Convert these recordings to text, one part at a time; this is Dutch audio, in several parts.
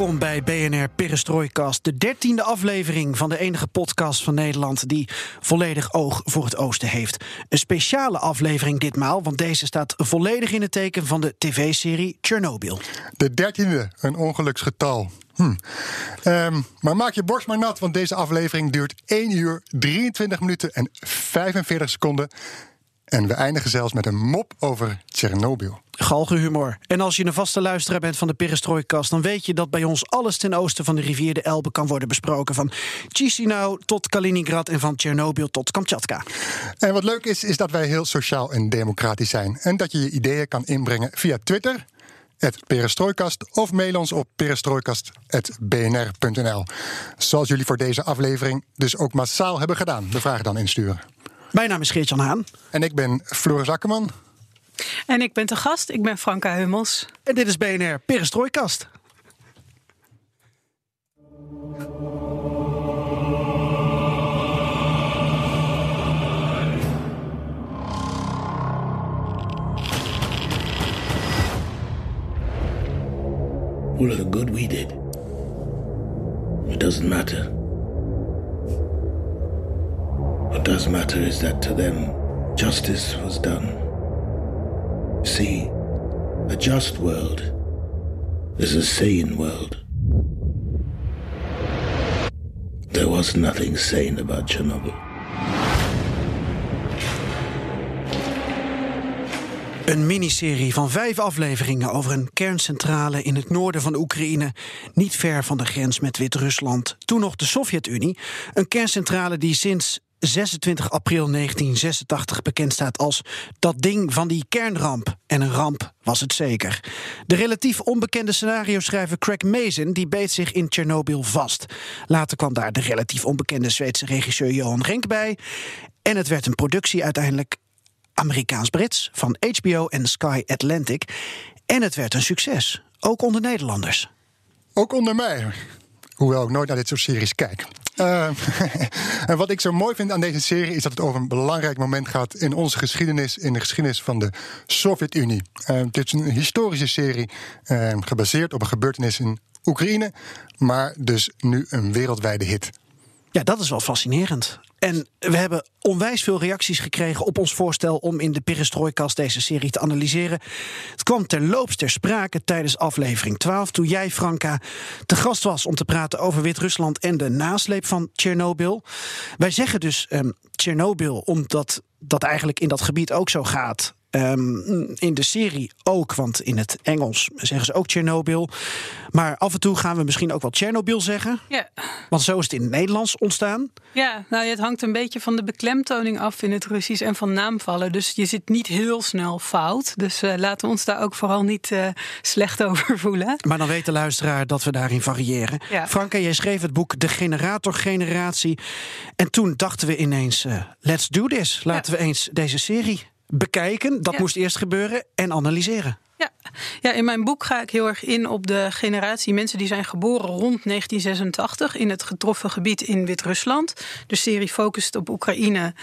Welkom bij BNR Perestrooikast, de dertiende aflevering van de enige podcast van Nederland die volledig oog voor het oosten heeft. Een speciale aflevering ditmaal, want deze staat volledig in het teken van de tv-serie Chernobyl. De dertiende, een ongeluksgetal. Hm. Ehm, maar maak je borst maar nat, want deze aflevering duurt 1 uur, 23 minuten en 45 seconden. En we eindigen zelfs met een mop over Tsjernobyl. Galgenhumor. En als je een vaste luisteraar bent van de Perestrooikast... dan weet je dat bij ons alles ten oosten van de rivier de Elbe kan worden besproken. Van Chisinau tot Kaliningrad en van Tsjernobyl tot Kamchatka. En wat leuk is, is dat wij heel sociaal en democratisch zijn. En dat je je ideeën kan inbrengen via Twitter, het Perestrooikast... of mail ons op perestrooikast.bnr.nl. Zoals jullie voor deze aflevering dus ook massaal hebben gedaan. De vragen dan insturen. Mijn naam is Geert-Jan Haan. En ik ben Floris Akkerman. En ik ben te gast, ik ben Franka Hummels. En dit is BNR Perestrooikast. all of the good we did. It doesn't matter. What does matter is that to them, justice was done. See, a just world is a sane world. There was nothing sane about Chernobyl. Een miniserie van vijf afleveringen over een kerncentrale in het noorden van Oekraïne, niet ver van de grens met Wit-Rusland, toen nog de Sovjet-Unie. Een kerncentrale die sinds 26 april 1986 bekend staat als dat ding van die kernramp. En een ramp was het zeker. De relatief onbekende scenario-schrijver Craig Mazin die beet zich in Tsjernobyl vast. Later kwam daar de relatief onbekende Zweedse regisseur Johan Renck bij. En het werd een productie uiteindelijk Amerikaans-Brits van HBO en Sky Atlantic. En het werd een succes, ook onder Nederlanders. Ook onder mij. Hoewel ik nooit naar dit soort series kijk. Uh, en wat ik zo mooi vind aan deze serie is dat het over een belangrijk moment gaat in onze geschiedenis, in de geschiedenis van de Sovjet-Unie. Uh, dit is een historische serie uh, gebaseerd op een gebeurtenis in Oekraïne, maar dus nu een wereldwijde hit. Ja, dat is wel fascinerend. En we hebben onwijs veel reacties gekregen op ons voorstel om in de Perestrooikast deze serie te analyseren. Het kwam terloops ter sprake tijdens aflevering 12, toen jij, Franka, te gast was om te praten over Wit-Rusland en de nasleep van Tsjernobyl. Wij zeggen dus um, Tsjernobyl omdat dat eigenlijk in dat gebied ook zo gaat. Um, in de serie ook, want in het Engels zeggen ze ook Tsjernobyl. Maar af en toe gaan we misschien ook wel Tsjernobyl zeggen. Ja. Want zo is het in het Nederlands ontstaan. Ja, nou, het hangt een beetje van de beklemtoning af in het Russisch en van naamvallen. Dus je zit niet heel snel fout. Dus uh, laten we ons daar ook vooral niet uh, slecht over voelen. Maar dan weet de luisteraar dat we daarin variëren. Ja. Franka, jij schreef het boek De Generator-generatie. En toen dachten we ineens, uh, let's do this. Laten ja. we eens deze serie bekijken. Dat Ja. moest eerst gebeuren. En analyseren. Ja. ja, in mijn boek ga ik heel erg in op de generatie mensen die zijn geboren rond 1986 in het getroffen gebied in Wit-Rusland. De serie focust op Oekraïne.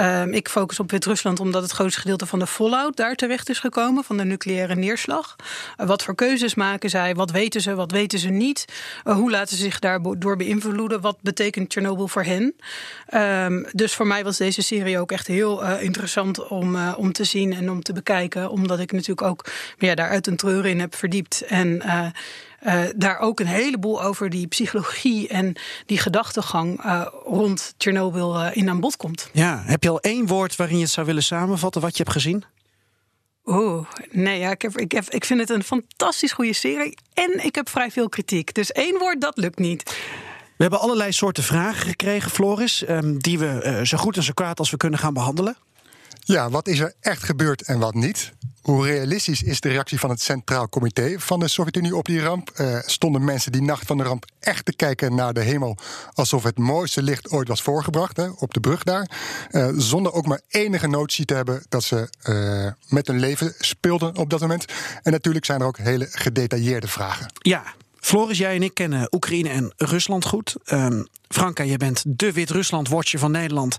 Um, ik focus op Wit-Rusland omdat het grootste gedeelte van de fallout daar terecht is gekomen, van de nucleaire neerslag. Uh, wat voor keuzes maken zij? Wat weten ze? Wat weten ze niet? Uh, hoe laten ze zich daardoor beïnvloeden? Wat betekent Tsjernobyl voor hen? Um, dus voor mij was deze serie ook echt heel uh, interessant om, om te zien en om te bekijken, omdat ik natuurlijk ook ja, daaruit een treur in heb verdiept. En uh, uh, daar ook een heleboel over die psychologie en die gedachtegang uh, rond Tsjernobyl uh, in aan bod komt. Ja, heb je al één woord waarin je het zou willen samenvatten wat je hebt gezien? Oeh, nee, ja, ik, heb, ik, heb, ik vind het een fantastisch goede serie. En ik heb vrij veel kritiek. Dus één woord, dat lukt niet. We hebben allerlei soorten vragen gekregen, Floris, um, die we zo goed en zo kwaad als we kunnen gaan behandelen. Ja, wat is er echt gebeurd en wat niet? Hoe realistisch is de reactie van het Centraal Comité van de Sovjet-Unie op die ramp? Uh, stonden mensen die nacht van de ramp echt te kijken naar de hemel alsof het mooiste licht ooit was voorgebracht op de brug daar? Uh, zonder ook maar enige notie te hebben dat ze uh, met hun leven speelden op dat moment. En natuurlijk zijn er ook hele gedetailleerde vragen. Ja, Floris, jij en ik kennen Oekraïne en Rusland goed. Um, Franka, je bent de Wit-Rusland-watcher van Nederland.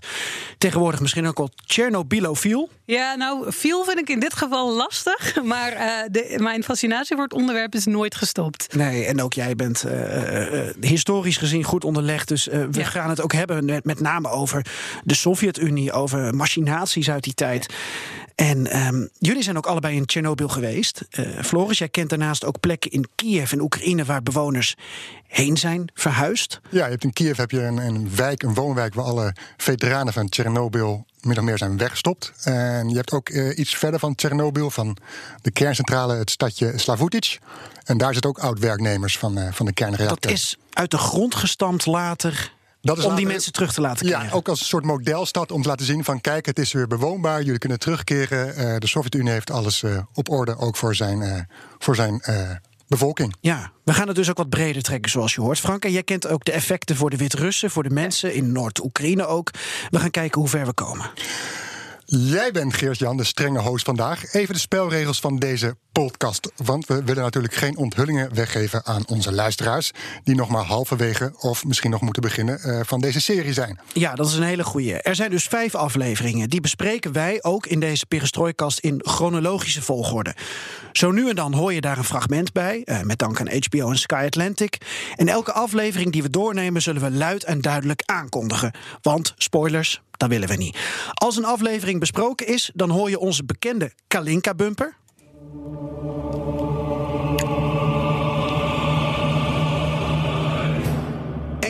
Tegenwoordig misschien ook al Tchernobylofiel. Ja, nou, viel vind ik in dit geval lastig. Maar uh, de, mijn fascinatie voor het onderwerp is nooit gestopt. Nee, en ook jij bent uh, uh, historisch gezien goed onderlegd. Dus we ja. gaan het ook hebben met, met name over de Sovjet-Unie, over machinaties uit die tijd. En um, jullie zijn ook allebei in Tsjernobyl geweest. Floris, jij kent daarnaast ook plekken in Kiev en Oekraïne waar bewoners heen zijn verhuisd. Ja, je hebt in Kiev heb je een, een wijk, een woonwijk waar alle veteranen van Tsjernobyl min of meer zijn weggestopt. En je hebt ook uh, iets verder van Tsjernobyl, van de kerncentrale, het stadje Slavutic. En daar zitten ook oud-werknemers van, uh, van de kernreactor. Dat is uit de grond gestampt later. Dat is om die mensen terug te laten krijgen. Ja, ook als een soort modelstad om te laten zien van... kijk, het is weer bewoonbaar, jullie kunnen terugkeren. Uh, de Sovjet-Unie heeft alles op orde, ook voor zijn, voor zijn bevolking. Ja, we gaan het dus ook wat breder trekken, zoals je hoort. Frank, en jij kent ook de effecten voor de Wit-Russen, voor de mensen in Noord-Oekraïne ook. We gaan kijken hoe ver we komen. Jij bent Geert-Jan, de strenge host vandaag. Even de spelregels van deze podcast. Want we willen natuurlijk geen onthullingen weggeven aan onze luisteraars. die nog maar halverwege of misschien nog moeten beginnen uh, van deze serie zijn. Ja, dat is een hele goeie. Er zijn dus vijf afleveringen. Die bespreken wij ook in deze Perestrooikast in chronologische volgorde. Zo nu en dan hoor je daar een fragment bij. Uh, met dank aan HBO en Sky Atlantic. En elke aflevering die we doornemen zullen we luid en duidelijk aankondigen. Want, spoilers, dat willen we niet. Als een aflevering besproken is, dan hoor je onze bekende Kalinka-bumper.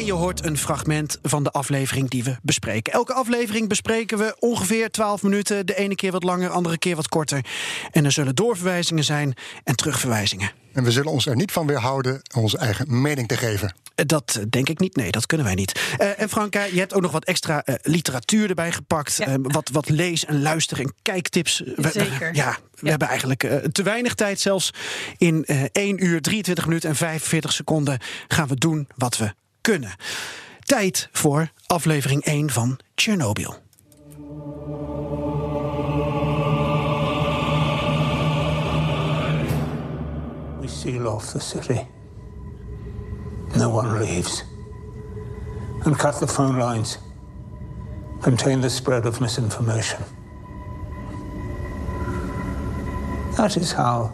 Je hoort een fragment van de aflevering die we bespreken. Elke aflevering bespreken we ongeveer 12 minuten. De ene keer wat langer, andere keer wat korter. En er zullen doorverwijzingen zijn en terugverwijzingen. En we zullen ons er niet van weerhouden onze eigen mening te geven. Dat denk ik niet. Nee, dat kunnen wij niet. Uh, en Franka, je hebt ook nog wat extra uh, literatuur erbij gepakt. Ja. Uh, wat, wat lees- en luister- en kijktips. Zeker. We, ja, we ja. hebben eigenlijk te weinig tijd. Zelfs in 1 uur, 23 minuten en 45 seconden gaan we doen wat we kunnen. Tijd voor aflevering 1 van Chernobyl. We seal off the city. No one leaves. And cut the phone lines. Contain the spread of misinformation. That is how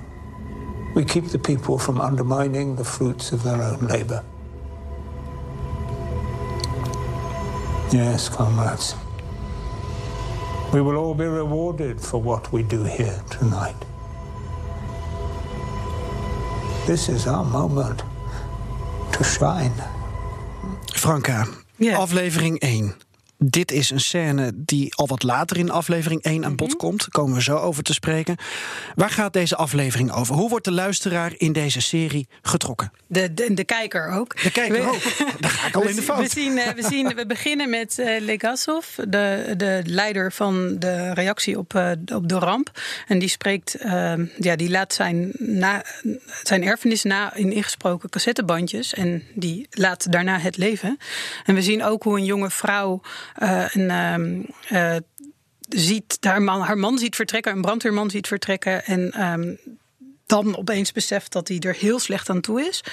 we keep the people from undermining the fruits of their own labor. Yes, comrades. We will all be rewarded for what we do here tonight. This is our moment to shine. Franka, yeah. aflevering 1. Dit is een scène die al wat later in aflevering 1 aan bod mm -hmm. komt. Daar komen we zo over te spreken. Waar gaat deze aflevering over? Hoe wordt de luisteraar in deze serie getrokken? De, de, de kijker ook. De kijker we, ook. Daar ga ik al we, in de fout. We, zien, uh, we, zien, we beginnen met uh, Legasov, de, de leider van de reactie op, uh, op de ramp. En die spreekt, ja, die laat zijn, na, zijn erfenis na in ingesproken cassettebandjes. En die laat daarna het leven. En we zien ook hoe een jonge vrouw. Uh, een, uh, ziet haar man, haar man ziet vertrekken, een brandweerman ziet vertrekken. En um, dan opeens beseft dat hij er heel slecht aan toe is.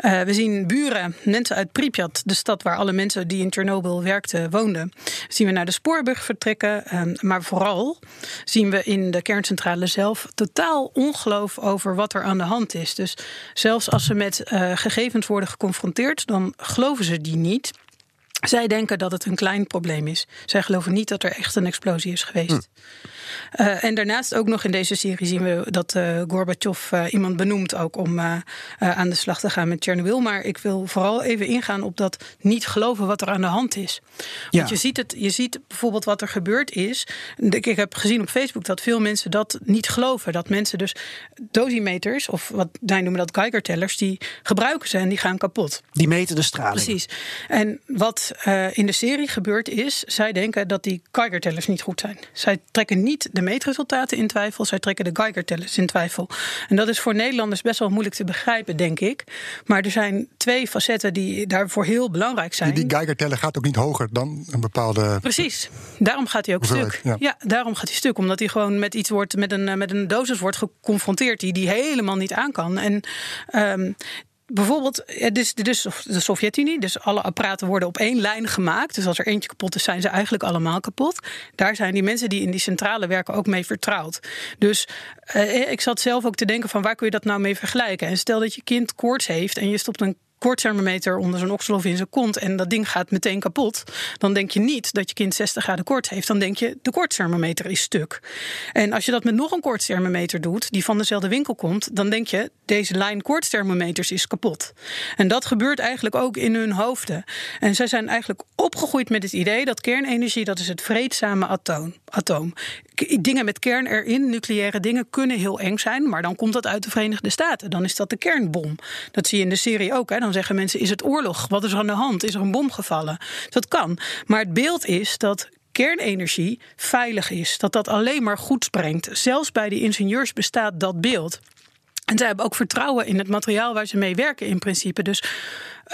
Uh, we zien buren, mensen uit Pripyat, de stad waar alle mensen die in Tsjernobyl werkten woonden, zien we naar de spoorbrug vertrekken. Um, maar vooral zien we in de kerncentrale zelf totaal ongeloof over wat er aan de hand is. Dus zelfs als ze met gegevens worden geconfronteerd, dan geloven ze die niet. Zij denken dat het een klein probleem is. Zij geloven niet dat er echt een explosie is geweest. Hm. Uh, en daarnaast ook nog in deze serie zien we dat uh, Gorbachev uh, iemand benoemt ook om aan de slag te gaan met Chernobyl. Maar ik wil vooral even ingaan op dat niet geloven wat er aan de hand is. Want je, ziet het, je ziet bijvoorbeeld wat er gebeurd is. Ik heb gezien op Facebook dat veel mensen dat niet geloven. Dat mensen dus dosimeters, of wat wij noemen dat Geiger-tellers, die gebruiken ze en die gaan kapot. Die meten de straling. Precies. En wat uh, in de serie gebeurt is, zij denken dat die Geiger-tellers niet goed zijn. Zij trekken niet de meetresultaten in twijfel, zij trekken de Geiger-tellers in twijfel. En dat is voor Nederlanders best wel moeilijk te begrijpen, denk ik. Maar er zijn twee facetten die daarvoor heel belangrijk zijn. Die, die Geiger-teller gaat ook niet hoger dan een bepaalde. Precies, daarom gaat hij ook stuk. Ja. ja. daarom gaat hij stuk, omdat hij gewoon met iets wordt, met een, met een dosis wordt geconfronteerd die die helemaal niet aan kan. En um, bijvoorbeeld, dus, dus de Sovjet-Unie, dus alle apparaten worden op één lijn gemaakt. Dus als er eentje kapot is, zijn ze eigenlijk allemaal kapot. Daar zijn die mensen die in die centrale werken ook mee vertrouwd. Dus eh, ik zat zelf ook te denken van waar kun je dat nou mee vergelijken? En stel dat je kind koorts heeft en je stopt een koortsthermometer onder zijn oksel of in zijn kont en dat ding gaat meteen kapot, dan denk je niet dat je kind 60 graden koorts heeft. Dan denk je de koortsthermometer is stuk. En als je dat met nog een koortsthermometer doet, die van dezelfde winkel komt, dan denk je deze lijn koortsthermometers is kapot. En dat gebeurt eigenlijk ook in hun hoofden. En zij zijn eigenlijk opgegroeid met het idee dat kernenergie dat is het vreedzame atoom. atoom. Dingen met kern erin, nucleaire dingen, kunnen heel eng zijn, maar dan komt dat uit de Verenigde Staten. Dan is dat de kernbom. Dat zie je in de serie ook. Hè. Dan zeggen mensen: is het oorlog? Wat is er aan de hand? Is er een bom gevallen? Dat kan. Maar het beeld is dat kernenergie veilig is. Dat dat alleen maar goed brengt. Zelfs bij de ingenieurs bestaat dat beeld. En zij hebben ook vertrouwen in het materiaal waar ze mee werken, in principe. Dus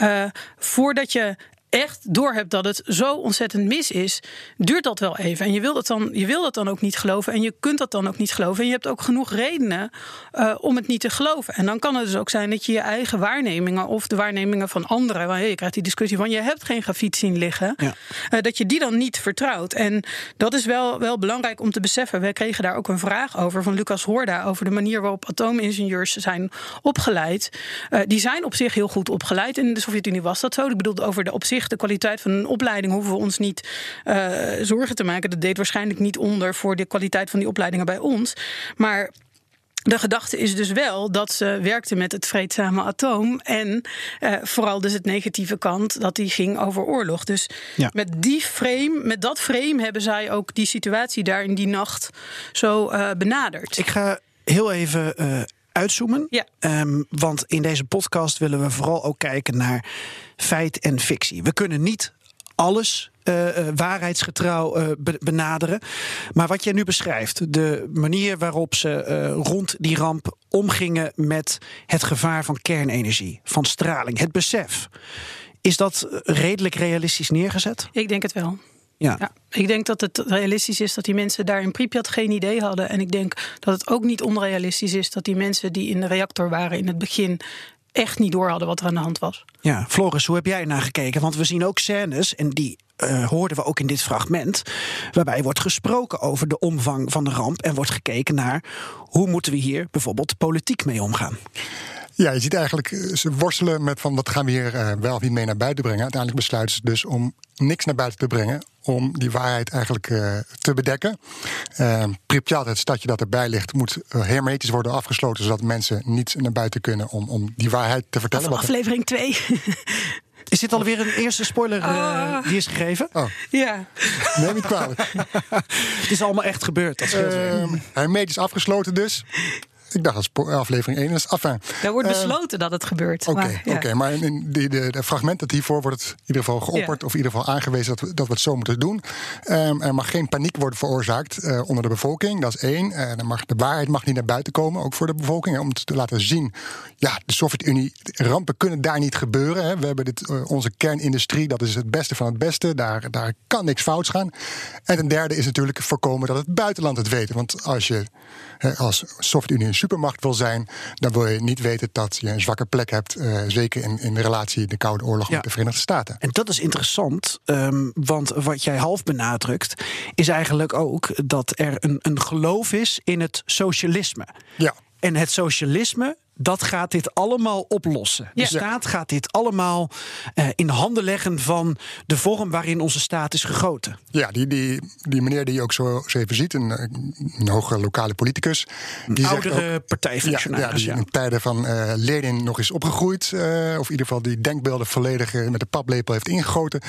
uh, voordat je echt doorhebt dat het zo ontzettend mis is, duurt dat wel even. En je wil dat dan, je wil dat dan ook niet geloven. En je kunt dat dan ook niet geloven. En je hebt ook genoeg redenen uh, om het niet te geloven. En dan kan het dus ook zijn dat je je eigen waarnemingen of de waarnemingen van anderen, waar je krijgt die discussie van je hebt geen grafiet zien liggen, ja. uh, dat je die dan niet vertrouwt. En dat is wel, wel belangrijk om te beseffen. We kregen daar ook een vraag over van Lucas Hoorda over de manier waarop atoomingenieurs zijn opgeleid. Uh, die zijn op zich heel goed opgeleid. In de Sovjet-Unie was dat zo. Ik bedoel, over de op zich de kwaliteit van een opleiding hoeven we ons niet uh, zorgen te maken. Dat deed waarschijnlijk niet onder voor de kwaliteit van die opleidingen bij ons. Maar de gedachte is dus wel dat ze werkte met het vreedzame atoom. En uh, vooral dus het negatieve kant, dat die ging over oorlog. Dus ja. met die frame, met dat frame hebben zij ook die situatie daar in die nacht zo uh, benaderd. Ik ga heel even uh, uitzoomen. Ja. Um, want in deze podcast willen we vooral ook kijken naar feit en fictie. We kunnen niet alles uh, waarheidsgetrouw uh, benaderen. Maar wat jij nu beschrijft, de manier waarop ze uh, rond die ramp omgingen met het gevaar van kernenergie, van straling, het besef. Is dat redelijk realistisch neergezet? Ik denk het wel. Ja. ja. Ik denk dat het realistisch is dat die mensen daar in Pripyat geen idee hadden. En ik denk dat het ook niet onrealistisch is dat die mensen die in de reactor waren in het begin echt niet door hadden wat er aan de hand was. Ja, Floris, hoe heb jij naar gekeken? Want we zien ook scènes, en die uh, hoorden we ook in dit fragment, waarbij wordt gesproken over de omvang van de ramp en wordt gekeken naar hoe moeten we hier bijvoorbeeld politiek mee omgaan. Ja, je ziet eigenlijk, eh, ze worstelen met van wat gaan we hier uh, wel of niet mee naar buiten brengen. Uiteindelijk besluiten ze dus om niks naar buiten te brengen, om die waarheid eigenlijk uh, te bedekken. Uh, Pripyat, het stadje dat erbij ligt, moet hermetisch worden afgesloten, zodat mensen niet naar buiten kunnen om, om die waarheid te vertellen. Of aflevering 2. Is dit alweer een eerste spoiler uh, die is gegeven? Oh. Ja. Neem niet kwalijk. het is allemaal echt gebeurd. Dat uh, hermetisch afgesloten dus. Ik dacht dat aflevering 1 is. Enfin, Daar wordt besloten uh, dat het gebeurt. Oké, okay, maar, ja. maar in de, de, de fragmenten hiervoor wordt het in ieder geval geopperd... Ja. of in ieder geval aangewezen dat we, dat we het zo moeten doen. Um, er mag geen paniek worden veroorzaakt uh, onder de bevolking, dat is één. Uh, mag, de waarheid mag niet naar buiten komen, ook voor de bevolking... Hè, om te laten zien, ja, de Sovjet-Unie, rampen kunnen daar niet gebeuren. Hè. We hebben dit, onze kernindustrie, dat is het beste van het beste. Daar, daar kan niks fouts gaan. En ten derde is natuurlijk voorkomen dat het buitenland het weet. Want als je als Sovjet-Unie een supermacht wil zijn, dan wil je niet weten dat je een zwakke plek hebt. Uh, zeker in, in de relatie de Koude Oorlog ja. met de Verenigde Staten. En dat is interessant, um, want wat jij half benadrukt, is eigenlijk ook dat er een, een geloof is in het socialisme. Ja. En het socialisme dat gaat dit allemaal oplossen. De staat gaat dit allemaal uh, in handen leggen van de vorm waarin onze staat is gegoten. Ja, die, die, die meneer die je ook zo, zo even ziet, een, een hoge lokale politicus. Die een oudere partijfunctionaris. Ja, die in tijden van uh, Lenin nog is opgegroeid. Uh, of in ieder geval die denkbeelden volledig met de paplepel heeft ingegoten.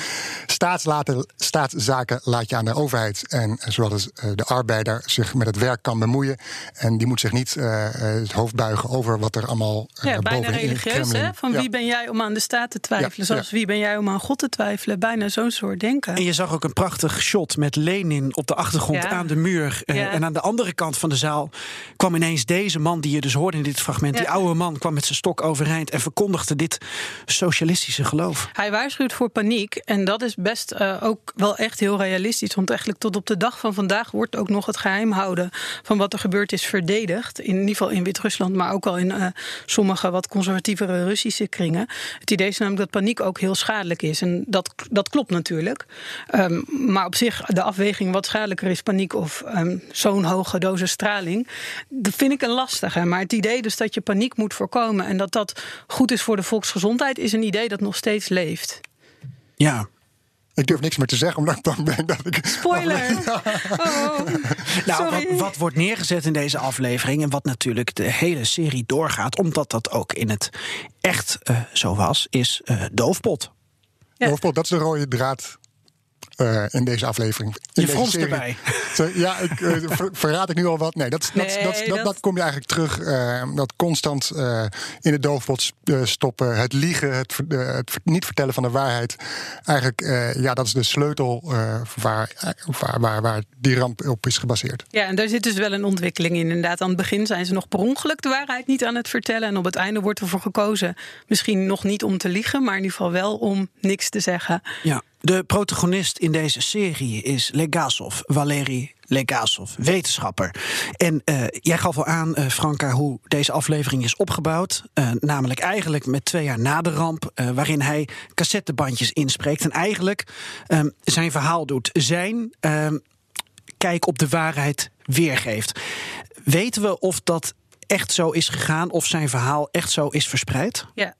Staatslaten, staatszaken laat je aan de overheid. En zodat de arbeider zich met het werk kan bemoeien. En die moet zich niet het hoofd buigen over wat er er allemaal ja, bijna religieus, hè? Van Ja. wie ben jij om aan de staat te twijfelen? Ja, Zoals ja. wie ben jij om aan God te twijfelen? Bijna zo'n soort denken. En je zag ook een prachtig shot met Lenin op de achtergrond Ja. aan de muur. Eh, Ja. En aan de andere kant van de zaal kwam ineens deze man die je dus hoorde in dit fragment. Die oude man kwam met zijn stok overeind en verkondigde dit socialistische geloof. Hij waarschuwt voor paniek. En dat is best eh, ook wel echt heel realistisch. Want eigenlijk tot op de dag van vandaag wordt ook nog het geheim houden van wat er gebeurd is verdedigd. In ieder geval in Wit-Rusland, maar ook al in eh, sommige wat conservatievere Russische kringen. Het idee is namelijk dat paniek ook heel schadelijk is. En dat, dat klopt natuurlijk. Ehm, maar op zich, de afweging wat schadelijker is, paniek of ehm, zo'n hoge dosis straling, dat vind ik een lastige. Maar het idee dus dat je paniek moet voorkomen en dat dat goed is voor de volksgezondheid, is een idee dat nog steeds leeft. Ja, Ik durf niks meer te zeggen, omdat ik bang ben dat ik... Spoiler! Oh, Nou, sorry. wat, wat wordt neergezet in deze aflevering en wat natuurlijk de hele serie doorgaat, omdat dat ook in het echt eh, zo was, is eh doofpot. Ja. Hoofdpot, dat is de rode draad eh, in deze aflevering. In Je deze fronst serie. erbij. Zo, ja, ik, eh, ver- verraad ik nu al wat? Nee, dat, dat, Nee, dat, dat, dat, dat- kom je eigenlijk terug. eh, dat constant eh, in de doofpot stoppen, het liegen, het, het niet vertellen van de waarheid. Eigenlijk, eh, ja, dat is de sleutel eh, waar, waar, waar, waar die ramp op is gebaseerd. Ja, en daar zit dus wel een ontwikkeling in. Inderdaad, aan het begin zijn ze nog per ongeluk de waarheid niet aan het vertellen. En op het einde wordt ervoor gekozen, misschien nog niet om te liegen, maar in ieder geval wel om niks te zeggen. Ja, de protagonist in deze serie is Legasov, Valery Legasov, wetenschapper. En eh, jij gaf al aan, eh, Franka, hoe deze aflevering is opgebouwd. Eh, namelijk eigenlijk met twee jaar na de ramp, waarin hij cassettebandjes inspreekt. En eigenlijk ehm, zijn verhaal doet, zijn ehm, kijk op de waarheid weergeeft. Weten we of dat echt zo is gegaan, of zijn verhaal echt zo is verspreid? Ja,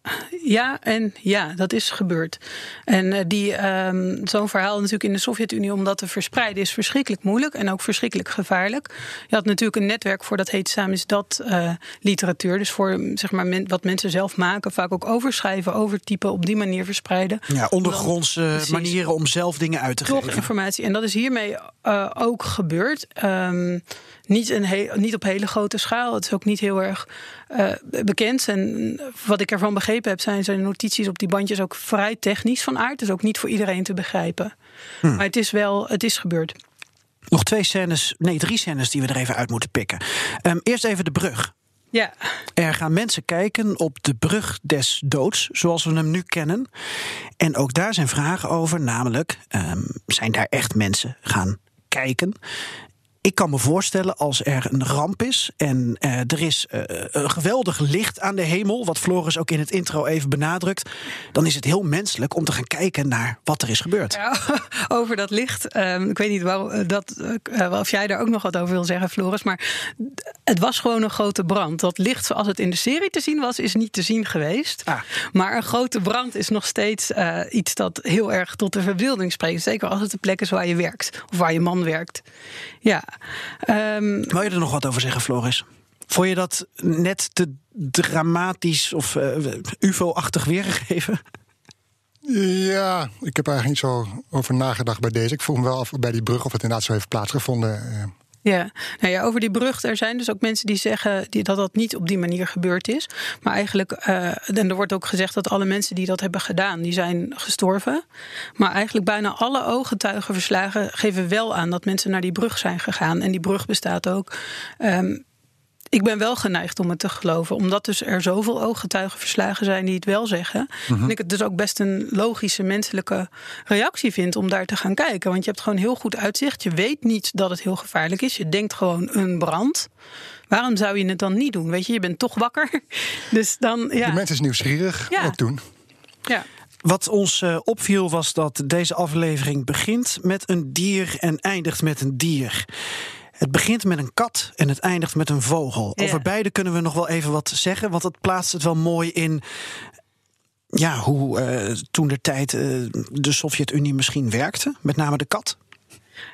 ja en ja, dat is gebeurd. En eh, die, ehm, zo'n verhaal natuurlijk in de Sovjet-Unie om dat te verspreiden is verschrikkelijk moeilijk en ook verschrikkelijk gevaarlijk. Je had natuurlijk een netwerk voor dat heet samen is dat eh, literatuur. Dus voor zeg maar, men- wat mensen zelf maken, vaak ook overschrijven, overtypen, op die manier verspreiden. Ja, ondergrondse manieren om zelf dingen uit te Toch geven. informatie. En dat is hiermee eh, ook gebeurd. Ehm, niet, een niet op hele grote schaal. Het is ook niet heel erg eh, bekend. En wat ik ervan begrepen heb, zijn zijn notities op die bandjes ook vrij technisch van aard. Dus ook niet voor iedereen te begrijpen. Hmm. Maar het is wel, het is gebeurd. Nog twee scènes, nee, drie scènes die we er even uit moeten pikken. Ehm, eerst even de brug. Ja, Er gaan mensen kijken op de brug des doods, zoals we hem nu kennen. En ook daar zijn vragen over, namelijk, ehm, zijn daar echt mensen gaan kijken? Ik kan me voorstellen als er een ramp is en eh, er is eh, een geweldig licht aan de hemel, wat Floris ook in het intro even benadrukt, dan is het heel menselijk om te gaan kijken naar wat er is gebeurd. Ja, over dat licht. Ehm, ik weet niet waarom, eh, dat, of jij daar ook nog wat over wil zeggen, Floris. Maar het was gewoon een grote brand. Dat licht zoals het in de serie te zien was, is niet te zien geweest. Ah. Maar een grote brand is nog steeds iets dat heel erg tot de verbeelding spreekt. Zeker als het de plek is waar je werkt. Of waar je man werkt. Ja. Ehm, Wil je er nog wat over zeggen, Floris? Vond je dat net te dramatisch of eh, UFO-achtig weergegeven? Ja, ik heb er eigenlijk niet zo over nagedacht bij deze. Ik vroeg me wel af bij die brug of het inderdaad zo heeft plaatsgevonden. Ja. Nou ja, over die brug, er zijn dus ook mensen die zeggen dat dat niet op die manier gebeurd is. Maar eigenlijk, eh, en er wordt ook gezegd dat alle mensen die dat hebben gedaan, die zijn gestorven. Maar eigenlijk bijna alle ooggetuigenverslagen geven wel aan dat mensen naar die brug zijn gegaan. En die brug bestaat ook. ehm, ik ben wel geneigd om het te geloven, omdat dus er zoveel ooggetuigenverslagen zijn die het wel zeggen. En ik het dus ook best een logische menselijke reactie vind om daar te gaan kijken. Want je hebt gewoon heel goed uitzicht. Je weet niet dat het heel gevaarlijk is. Je denkt gewoon een brand. Waarom zou je het dan niet doen? Weet je, je bent toch wakker. Dus dan, De ja. mens is nieuwsgierig, Ja. ook toen. ja. Wat ons eh, opviel was dat deze aflevering begint met een dier en eindigt met een dier. Het begint met een kat en het eindigt met een vogel. Ja. Over beide kunnen we nog wel even wat zeggen, want het plaatst het wel mooi in. Ja, hoe eh, toen de tijd eh, de Sovjet-Unie misschien werkte, met name de kat.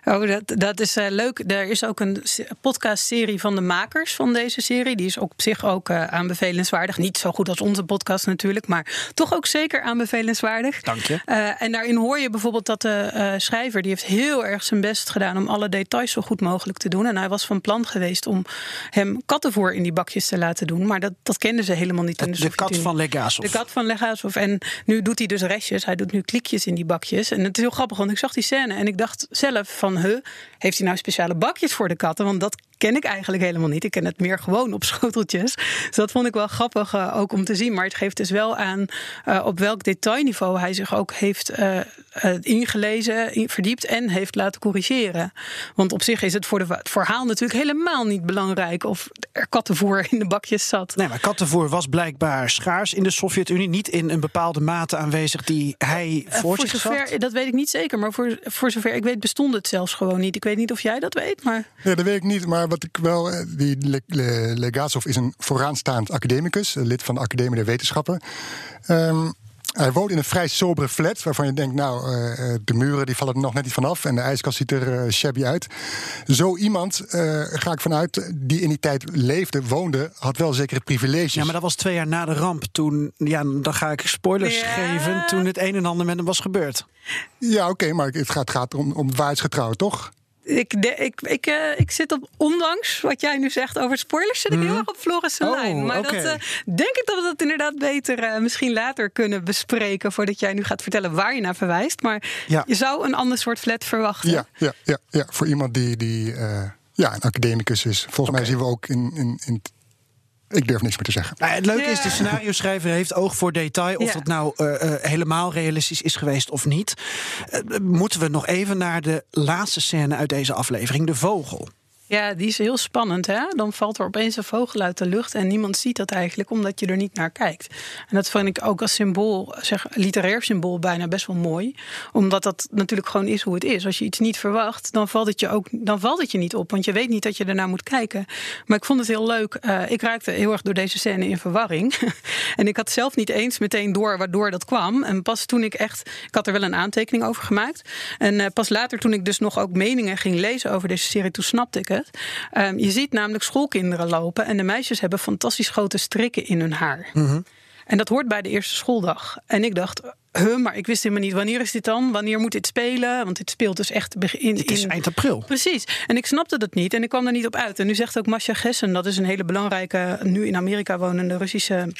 Oh, dat, dat is uh, leuk. Er is ook een podcastserie van de makers van deze serie. Die is ook op zich ook uh, aanbevelenswaardig. Niet zo goed als onze podcast natuurlijk, maar toch ook zeker aanbevelenswaardig. Dank je. Uh, en daarin hoor je bijvoorbeeld dat de schrijver... die heeft heel erg zijn best gedaan om alle details zo goed mogelijk te doen. En hij was van plan geweest om hem kattenvoer in die bakjes te laten doen. Maar dat, dat kenden ze helemaal niet in de De kat van Legasov. De kat van Legasov. En nu doet hij dus restjes. Hij doet nu klikjes in die bakjes. En het is heel grappig, want ik zag die scène en ik dacht zelf van, huh, heeft hij nou speciale bakjes voor de katten? Want dat ken ik eigenlijk helemaal niet. Ik ken het meer gewoon op schoteltjes. Dus dat vond ik wel grappig uh, ook om te zien. Maar het geeft dus wel aan uh, op welk detailniveau hij zich ook heeft uh, ingelezen, in, verdiept en heeft laten corrigeren. Want op zich is het voor de, het verhaal natuurlijk helemaal niet belangrijk of er kattenvoer in de bakjes zat. Nee, maar kattenvoer was blijkbaar schaars in de Sovjet-Unie. Niet in een bepaalde mate aanwezig die hij voor, voor zich zover, had. Dat weet ik niet zeker. Maar voor, voor zover ik weet bestond het zelfs gewoon niet. Ik weet niet of jij dat weet, maar... Ja, dat weet ik niet. Maar wat ik wel... Die Le, Le, Legasov is een vooraanstaand academicus. Lid van de Academie der Wetenschappen. Um, hij woont in een vrij sobere flat, waarvan je denkt, nou, uh, de muren die vallen er nog net niet vanaf en de ijskast ziet er uh, shabby uit. Zo iemand, uh, ga ik vanuit, die in die tijd leefde, woonde, had wel zekere privileges. Ja, maar dat was twee jaar na de ramp. Toen, ja, dan ga ik spoilers ja. geven, toen het een en ander met hem was gebeurd. Ja, oké, okay, maar het gaat, gaat om, om waarheidsgetrouw, toch? Ik, de, ik, ik, uh, ik zit op, ondanks wat jij nu zegt over spoilers, zit ik heel erg op Floris' oh, lijn. Maar okay. dat, uh, denk ik dat we dat inderdaad beter uh, misschien later kunnen bespreken. Voordat jij nu gaat vertellen waar je naar verwijst. Maar ja. je zou een ander soort flat verwachten. Ja, ja, ja, ja. voor iemand die, die ja, een academicus is. Volgens okay. mij zien we ook in, in, in ik durf niks meer te zeggen. Nou, het leuke ja. is, de scenario schrijver heeft oog voor detail. Of ja. dat nou uh, uh, helemaal realistisch is geweest of niet. Uh, moeten we nog even naar de laatste scène uit deze aflevering, de vogel. Ja, die is heel spannend. Hè? Dan valt er opeens een vogel uit de lucht en niemand ziet dat eigenlijk omdat je er niet naar kijkt. En dat vind ik ook als symbool, zeg, literair symbool, bijna best wel mooi. Omdat dat natuurlijk gewoon is hoe het is. Als je iets niet verwacht, dan valt het je ook dan valt het je niet op. Want je weet niet dat je ernaar moet kijken. Maar ik vond het heel leuk. Uh, ik raakte heel erg door deze scène in verwarring. en ik had zelf niet eens meteen door waardoor dat kwam. En pas toen ik echt. Ik had er wel een aantekening over gemaakt. En uh, pas later, toen ik dus nog ook meningen ging lezen over deze serie, toen snapte ik het. Um, je ziet namelijk schoolkinderen lopen en de meisjes hebben fantastisch grote strikken in hun haar. Mhm. En dat hoort bij de eerste schooldag. En ik dacht, huh, maar ik wist helemaal niet wanneer is dit dan? Wanneer moet dit spelen? Want dit speelt dus echt in. Het is in... eind april. Precies. En ik snapte dat niet en ik kwam er niet op uit. En nu zegt ook Masha Gessen, dat is een hele belangrijke, nu in Amerika wonende Russische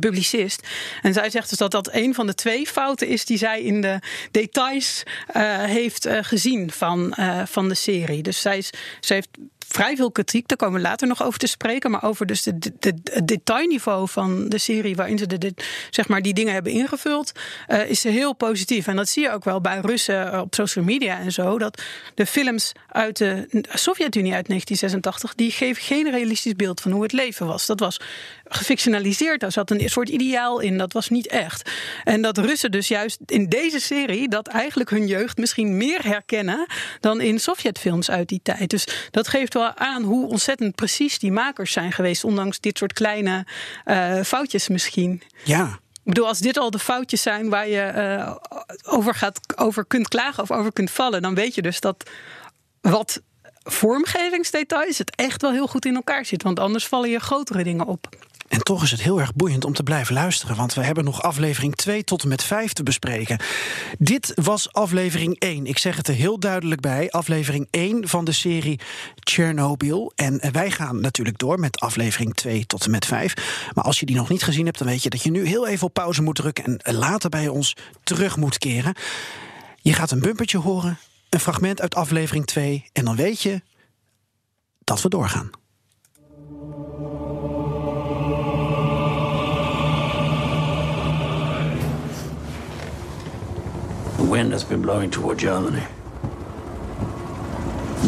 publicist. En zij zegt dus dat dat een van de twee fouten is die zij in de details uh, heeft uh, gezien van, van de serie. Dus zij, zij heeft vrij veel kritiek, daar komen we later nog over te spreken. Maar over dus de, het detailniveau van de serie, waarin ze de, de, zeg maar die dingen hebben ingevuld, is heel positief. En dat zie je ook wel bij Russen op social media en zo. Dat de films uit de Sovjet-Unie uit 1986, die geven geen realistisch beeld van hoe het leven was. Dat was gefictionaliseerd. Daar zat een soort ideaal in. Dat was niet echt. En dat Russen dus juist in deze serie dat eigenlijk hun jeugd misschien meer herkennen dan in Sovjetfilms uit die tijd. Dus dat geeft wel aan hoe ontzettend precies die makers zijn geweest, ondanks dit soort kleine uh, foutjes misschien. Ja. Ik bedoel, als dit al de foutjes zijn waar je uh, over, gaat, over kunt klagen of over kunt vallen, dan weet je dus dat wat vormgevingsdetails het echt wel heel goed in elkaar zit. Want anders vallen je grotere dingen op. En toch is het heel erg boeiend om te blijven luisteren, want we hebben nog aflevering 2 tot en met 5 te bespreken. Dit was aflevering 1. Ik zeg het er heel duidelijk bij: aflevering 1 van de serie Chernobyl. En wij gaan natuurlijk door met aflevering 2 tot en met 5. Maar als je die nog niet gezien hebt, dan weet je dat je nu heel even op pauze moet drukken en later bij ons terug moet keren. Je gaat een bumpertje horen, een fragment uit aflevering 2, en dan weet je dat we doorgaan. Wind has been blowing toward Germany.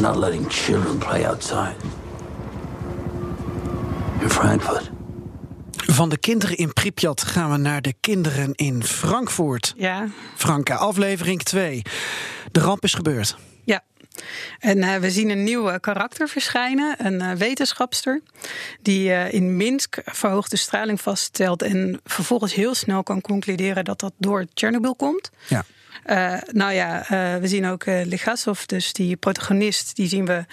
Not letting children play outside. In Frankfurt. Van de kinderen in Pripyat gaan we naar de kinderen in Frankfurt. Ja. Franka, aflevering 2. De ramp is gebeurd. Ja. En uh, we zien een nieuw uh, karakter verschijnen, een uh, wetenschapster, die in Minsk verhoogde straling vaststelt en vervolgens heel snel kan concluderen dat dat door Tsjernobyl komt. Ja. Uh, nou ja, uh, we zien ook uh, Legasov, dus die protagonist, die zien we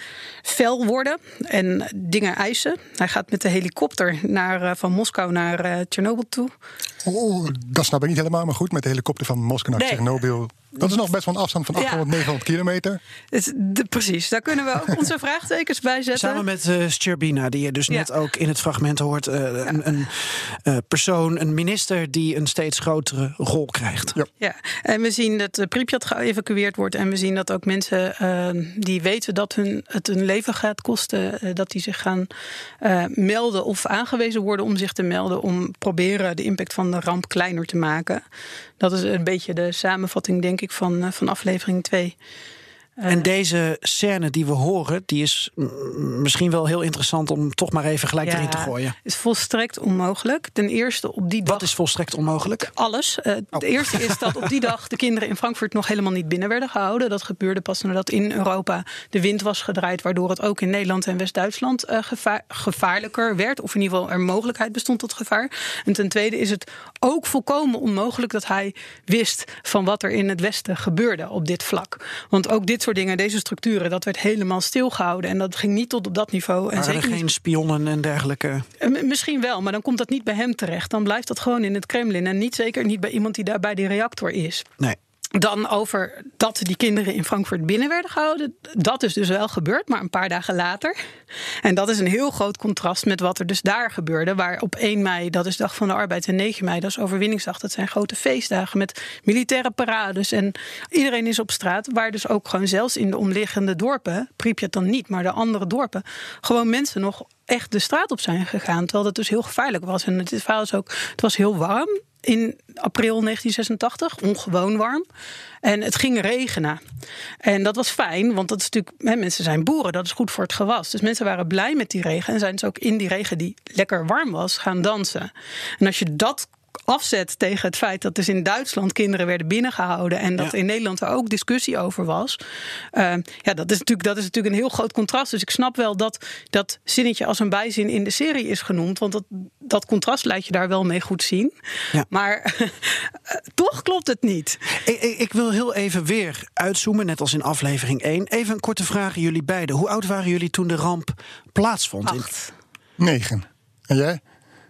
fel worden en dingen eisen. Hij gaat met de helikopter naar, van Moskou naar Tsjernobyl toe. Oh, dat snap ik niet helemaal, maar goed, met de helikopter van Moskou naar nee. Tsjernobyl. Dat is nog best wel een afstand van 800, ja. 900 kilometer. De, precies, daar kunnen we ook onze vraagtekens bij zetten. Samen met uh, Scherbina, die je dus ja. net ook in het fragment hoort. Uh, ja. Een, een uh, persoon, een minister die een steeds grotere rol krijgt. Ja, ja. en we zien dat uh, Pripyat geëvacueerd wordt. En we zien dat ook mensen die weten dat hun, het hun leven gaat kosten... dat die zich gaan melden of aangewezen worden om zich te melden... om proberen de impact van de ramp kleiner te maken. Dat is een beetje de samenvatting, denk ik, van, van aflevering 2. En deze scène die we horen, die is misschien wel heel interessant om toch maar even gelijk ja, erin te gooien. is volstrekt onmogelijk. Ten eerste op die dag. Wat is volstrekt onmogelijk? Alles. Uh, oh. Het eerste is dat op die dag de kinderen in Frankfurt nog helemaal niet binnen werden gehouden. Dat gebeurde pas nadat in Europa de wind was gedraaid, waardoor het ook in Nederland en West-Duitsland uh, gevaar, gevaarlijker werd. Of in ieder geval er mogelijkheid bestond tot gevaar. En ten tweede is het ook volkomen onmogelijk dat hij wist van wat er in het Westen gebeurde op dit vlak. Want ook dit soort dingen, deze structuren, dat werd helemaal stilgehouden. En dat ging niet tot op dat niveau. En er geen niet... spionnen en dergelijke? Misschien wel, maar dan komt dat niet bij hem terecht. Dan blijft dat gewoon in het Kremlin. En niet zeker niet bij iemand die daar bij die reactor is. Nee. Dan over dat die kinderen in Frankfurt binnen werden gehouden. Dat is dus wel gebeurd, maar een paar dagen later. En dat is een heel groot contrast met wat er dus daar gebeurde. Waar op 1 mei, dat is Dag van de Arbeid, en 9 mei, dat is Overwinningsdag. Dat zijn grote feestdagen met militaire parades. En iedereen is op straat. Waar dus ook gewoon zelfs in de omliggende dorpen, Pripyat dan niet, maar de andere dorpen, gewoon mensen nog echt de straat op zijn gegaan. Terwijl dat dus heel gevaarlijk was. En het verhaal is ook, het was heel warm in april 1986, ongewoon warm. En het ging regenen. En dat was fijn, want dat is natuurlijk, hè, mensen zijn boeren, dat is goed voor het gewas. Dus mensen waren blij met die regen en zijn dus ook in die regen die lekker warm was gaan dansen. En als je dat afzet tegen het feit dat dus in Duitsland kinderen werden binnengehouden en dat Ja. in Nederland er ook discussie over was. Uh, ja, dat is, natuurlijk, dat is natuurlijk een heel groot contrast. Dus ik snap wel dat dat zinnetje als een bijzin in de serie is genoemd, want dat, dat contrast laat je daar wel mee goed zien. Ja. Maar toch klopt het niet. Ik, ik, ik wil heel even weer uitzoomen, net als in aflevering 1. Even een korte vraag aan jullie beiden. Hoe oud waren jullie toen de ramp plaatsvond? In- Acht. Negen. En jij?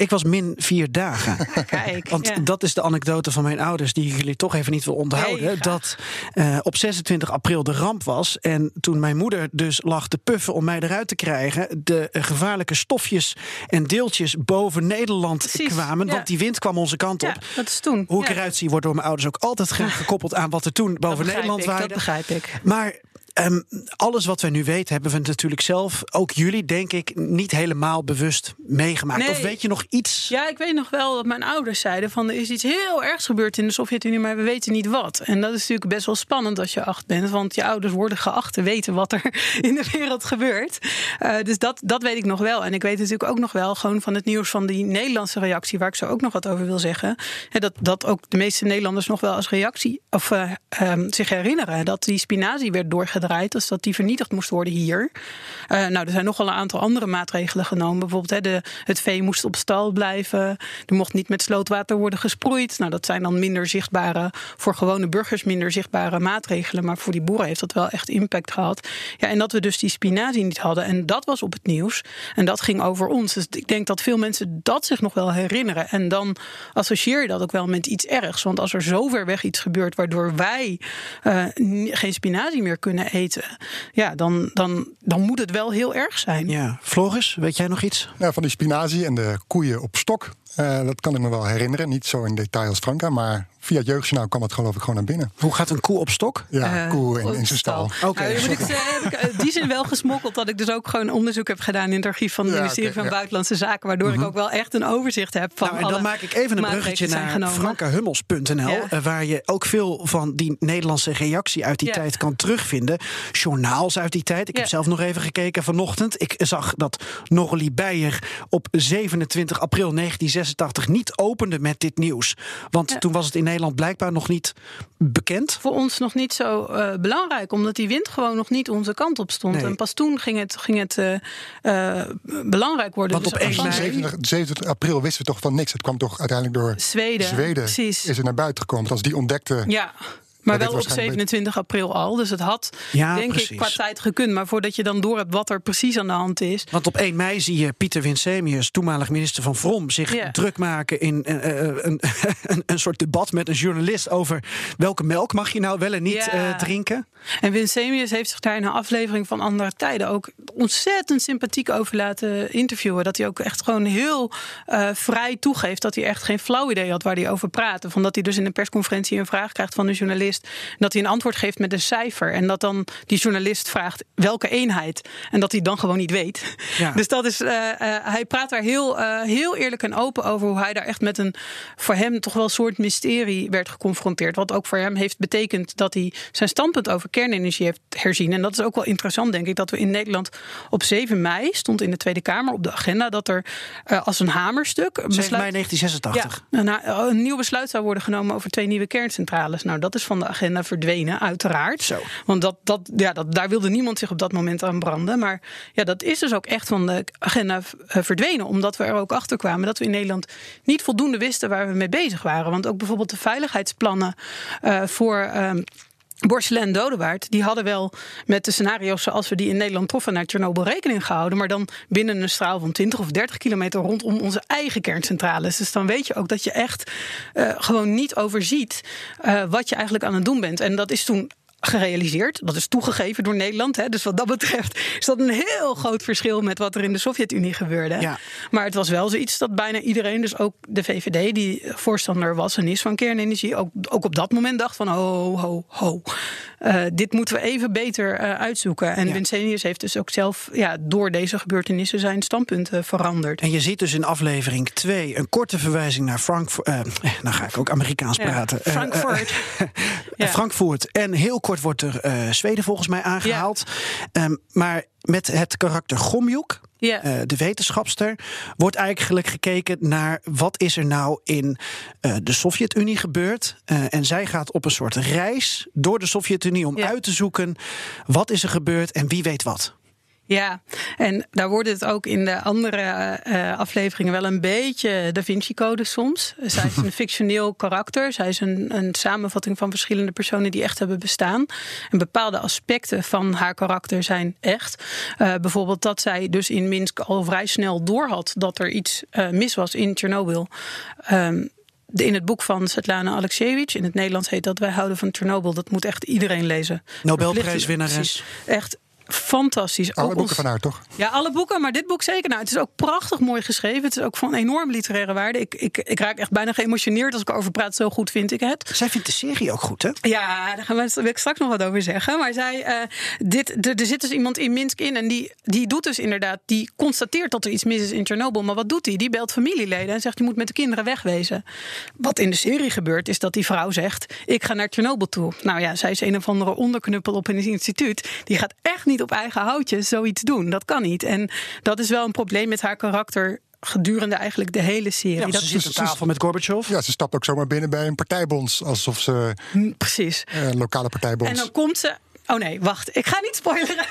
Ik was min vier dagen. Kijk, Want ja. dat is de anekdote van mijn ouders die jullie toch even niet wil onthouden. Nee, dat eh, op 26 april de ramp was. En toen mijn moeder dus lag te puffen om mij eruit te krijgen. De eh, gevaarlijke stofjes en deeltjes boven Nederland Precies, kwamen. ja. Want die wind kwam onze kant op. Dat is toen. Hoe ik eruit zie wordt door mijn ouders ook altijd gekoppeld aan wat er toen boven Nederland ik, waaide. Dat begrijp ik. Maar ehm, alles wat wij nu weten, hebben we natuurlijk zelf, ook jullie, denk ik, niet helemaal bewust meegemaakt. Nee. Of weet je nog iets? Ja, ik weet nog wel dat mijn ouders zeiden van er is iets heel ergs gebeurd in de Sovjet-Unie, maar we weten niet wat. En dat is natuurlijk best wel spannend als je acht bent, want je ouders worden geacht te weten wat er in de wereld gebeurt. Eh, dus dat, dat weet ik nog wel. En ik weet natuurlijk ook nog wel gewoon van het nieuws van die Nederlandse reactie, waar ik zo ook nog wat over wil zeggen. Hè, dat, dat ook de meeste Nederlanders nog wel als reactie of eh, ehm, zich herinneren dat die spinazie werd doorgedraaid, dus dat die vernietigd moest worden hier. Eh, nou, er zijn nog wel een aantal andere maatregelen genomen. Bijvoorbeeld hè, de, het vee moest op stal blijven. Er mocht niet met slootwater worden gesproeid. Nou, dat zijn dan minder zichtbare, voor gewone burgers minder zichtbare maatregelen. Maar voor die boeren heeft dat wel echt impact gehad. Ja, en dat we dus die spinazie niet hadden. En dat was op het nieuws. En dat ging over ons. Dus ik denk dat veel mensen dat zich nog wel herinneren. En dan associeer je dat ook wel met iets ergs. Want als er zo ver weg iets gebeurt waardoor wij eh, geen spinazie meer kunnen eten. Ja, dan, dan, dan moet het wel heel erg zijn. Ja, Floris, weet jij nog iets? Nou, van die spinazie en de koeien op stok. Eh, dat kan ik me wel herinneren. Niet zo in detail als Franka, maar via het jeugdjournaal kwam het geloof ik gewoon naar binnen. Hoe gaat een koe op stok? Ja, Eh, koe in, in zijn stal. Oké. Nou, heb ik in die zin wel gesmokkeld dat ik dus ook gewoon onderzoek heb gedaan in het archief van het Ja, ministerie van ja. Buitenlandse Zaken, waardoor ik ook wel echt een overzicht heb van Nou, en alle dan maak ik even een bruggetje naar frankahummels.nl, Ja. eh, waar je ook veel van die Nederlandse reactie uit die Ja. tijd kan terugvinden. Journaals uit die tijd. Ik heb zelf nog even gekeken vanochtend. Ik zag dat Norrelie Beijer op 27 april 1986 niet opende met dit nieuws. Want Ja. toen was het in Nederland blijkbaar nog niet bekend. voor ons nog niet zo eh, belangrijk, omdat die wind gewoon nog niet onze kant op stond. Nee. En pas toen ging het, ging het eh, eh, belangrijk worden. Want op Dus 1 mei- 27, 27 april wisten we toch van niks. Het kwam toch uiteindelijk door Zweden, Zweden. precies. Is het naar buiten gekomen. Want Als die ontdekte Ja, Maar wel op waarschijnlijk- 27 april al. Dus het had, Ja, denk precies. ik, qua tijd gekund. Maar voordat je dan door hebt wat er precies aan de hand is. Want op 1 mei zie je Pieter Winsemius, toenmalig minister van Vrom, zich Ja. druk maken in eh, eh, een, een, een soort debat met een journalist over welke melk mag je nou wel en niet Ja. eh, drinken. En Winsemius heeft zich daar in een aflevering van Andere Tijden ook ontzettend sympathiek over laten interviewen. Dat hij ook echt gewoon heel eh, vrij toegeeft dat hij echt geen flauw idee had waar hij over praatte. Van dat hij dus in een persconferentie een vraag krijgt van een journalist. Dat hij een antwoord geeft met een cijfer. En dat dan die journalist vraagt welke eenheid. En dat hij dan gewoon niet weet. Ja. Dus dat is, eh, eh, hij praat daar heel, eh, heel eerlijk en open over hoe hij daar echt met een voor hem toch wel soort mysterie werd geconfronteerd. Wat ook voor hem heeft betekend dat hij zijn standpunt over kernenergie heeft herzien. En dat is ook wel interessant, denk ik, dat we in Nederland op 7 mei stond in de Tweede Kamer op de agenda dat er als een hamerstuk. een 7 mei 1986. ja, een, een nieuw besluit zou worden genomen over twee nieuwe kerncentrales. Nou, dat is van de agenda verdwenen, uiteraard. Zo. Want dat, dat, ja, dat, daar wilde niemand zich op dat moment aan branden. Maar ja, dat is dus ook echt van de agenda eh, verdwenen. Omdat we er ook achter kwamen dat we in Nederland niet voldoende wisten waar we mee bezig waren. Want ook bijvoorbeeld de veiligheidsplannen eh, voor. ehm Borselen en Dodewaard, die hadden wel met de scenario's zoals we die in Nederland troffen naar Tsjernobyl rekening gehouden. Maar dan binnen een straal van 20 of 30 kilometer rondom onze eigen kerncentrales. Dus dan weet je ook dat je echt eh, gewoon niet overziet eh, wat je eigenlijk aan het doen bent. En dat is toen gerealiseerd. Dat is toegegeven door Nederland. Hè. Dus wat dat betreft is dat een heel groot verschil met wat er in de Sovjet-Unie gebeurde. Ja. Maar het was wel zoiets dat bijna iedereen, dus ook de VVD, die voorstander was en is van kernenergie, ook, ook op dat moment dacht van ho, ho, ho. Eh, dit moeten we even beter eh, uitzoeken. En Ja. Winsenius heeft dus ook zelf ja, door deze gebeurtenissen zijn standpunt eh, veranderd. En je ziet dus in aflevering 2 een korte verwijzing naar Frankfurt. eh nou ga ik ook Amerikaans Ja, praten. Frankfurt. Ja. Frankfurt. En heel kort wordt er eh, Zweden volgens mij aangehaald. Ehm, maar met het karakter Gomjuk, Ja. eh, de wetenschapster, wordt eigenlijk gekeken naar wat is er nou in eh, de Sovjet-Unie gebeurd. En zij gaat op een soort reis door de Sovjet-Unie om uit te zoeken wat is er gebeurd en wie weet wat. Ja, en daar wordt het ook in de andere eh, afleveringen wel een beetje Da Vinci-code soms. Zij is een fictioneel karakter. Zij is een, een samenvatting van verschillende personen die echt hebben bestaan. En bepaalde aspecten van haar karakter zijn echt. Eh, bijvoorbeeld dat zij dus in Minsk al vrij snel doorhad dat er iets eh, mis was in Tsjernobyl. Ehm, in het boek van Svetlana Alexievich, in het Nederlands heet dat Wij houden van Tsjernobyl. Dat moet echt iedereen lezen. Nobelprijswinnares. Echt fantastisch. Alle Ook boeken ons- van haar, toch? ja, alle boeken, maar dit boek zeker. Nou, het is ook prachtig mooi geschreven. Het is ook van enorm literaire waarde. Ik, ik, ik raak echt bijna geëmotioneerd als ik erover praat. Zo goed vind ik het. Zij vindt de serie ook goed, hè? Ja, daar gaan we, wil ik straks nog wat over zeggen. Maar zij, eh, dit, er, er zit dus iemand in Minsk in en die, die doet dus inderdaad, die constateert dat er iets mis is in Tsjernobyl. Maar wat doet hij? Die belt familieleden en zegt: Je moet met de kinderen wegwezen. Wat in de serie gebeurt, is dat die vrouw zegt: Ik ga naar Tsjernobyl toe. Nou ja, zij is een of andere onderknuppel op een instituut. Die gaat echt niet op eigen houtje zoiets doen. Dat kan niet. En dat is wel een probleem met haar karakter gedurende eigenlijk de hele serie. Ja, dat ze zit aan tafel met Gorbachev. Ja, ze stapt ook zomaar binnen bij een partijbond. Alsof ze Mm, Precies. eh, een lokale partijbond. En dan komt ze. Oh nee, wacht. Ik ga niet spoileren.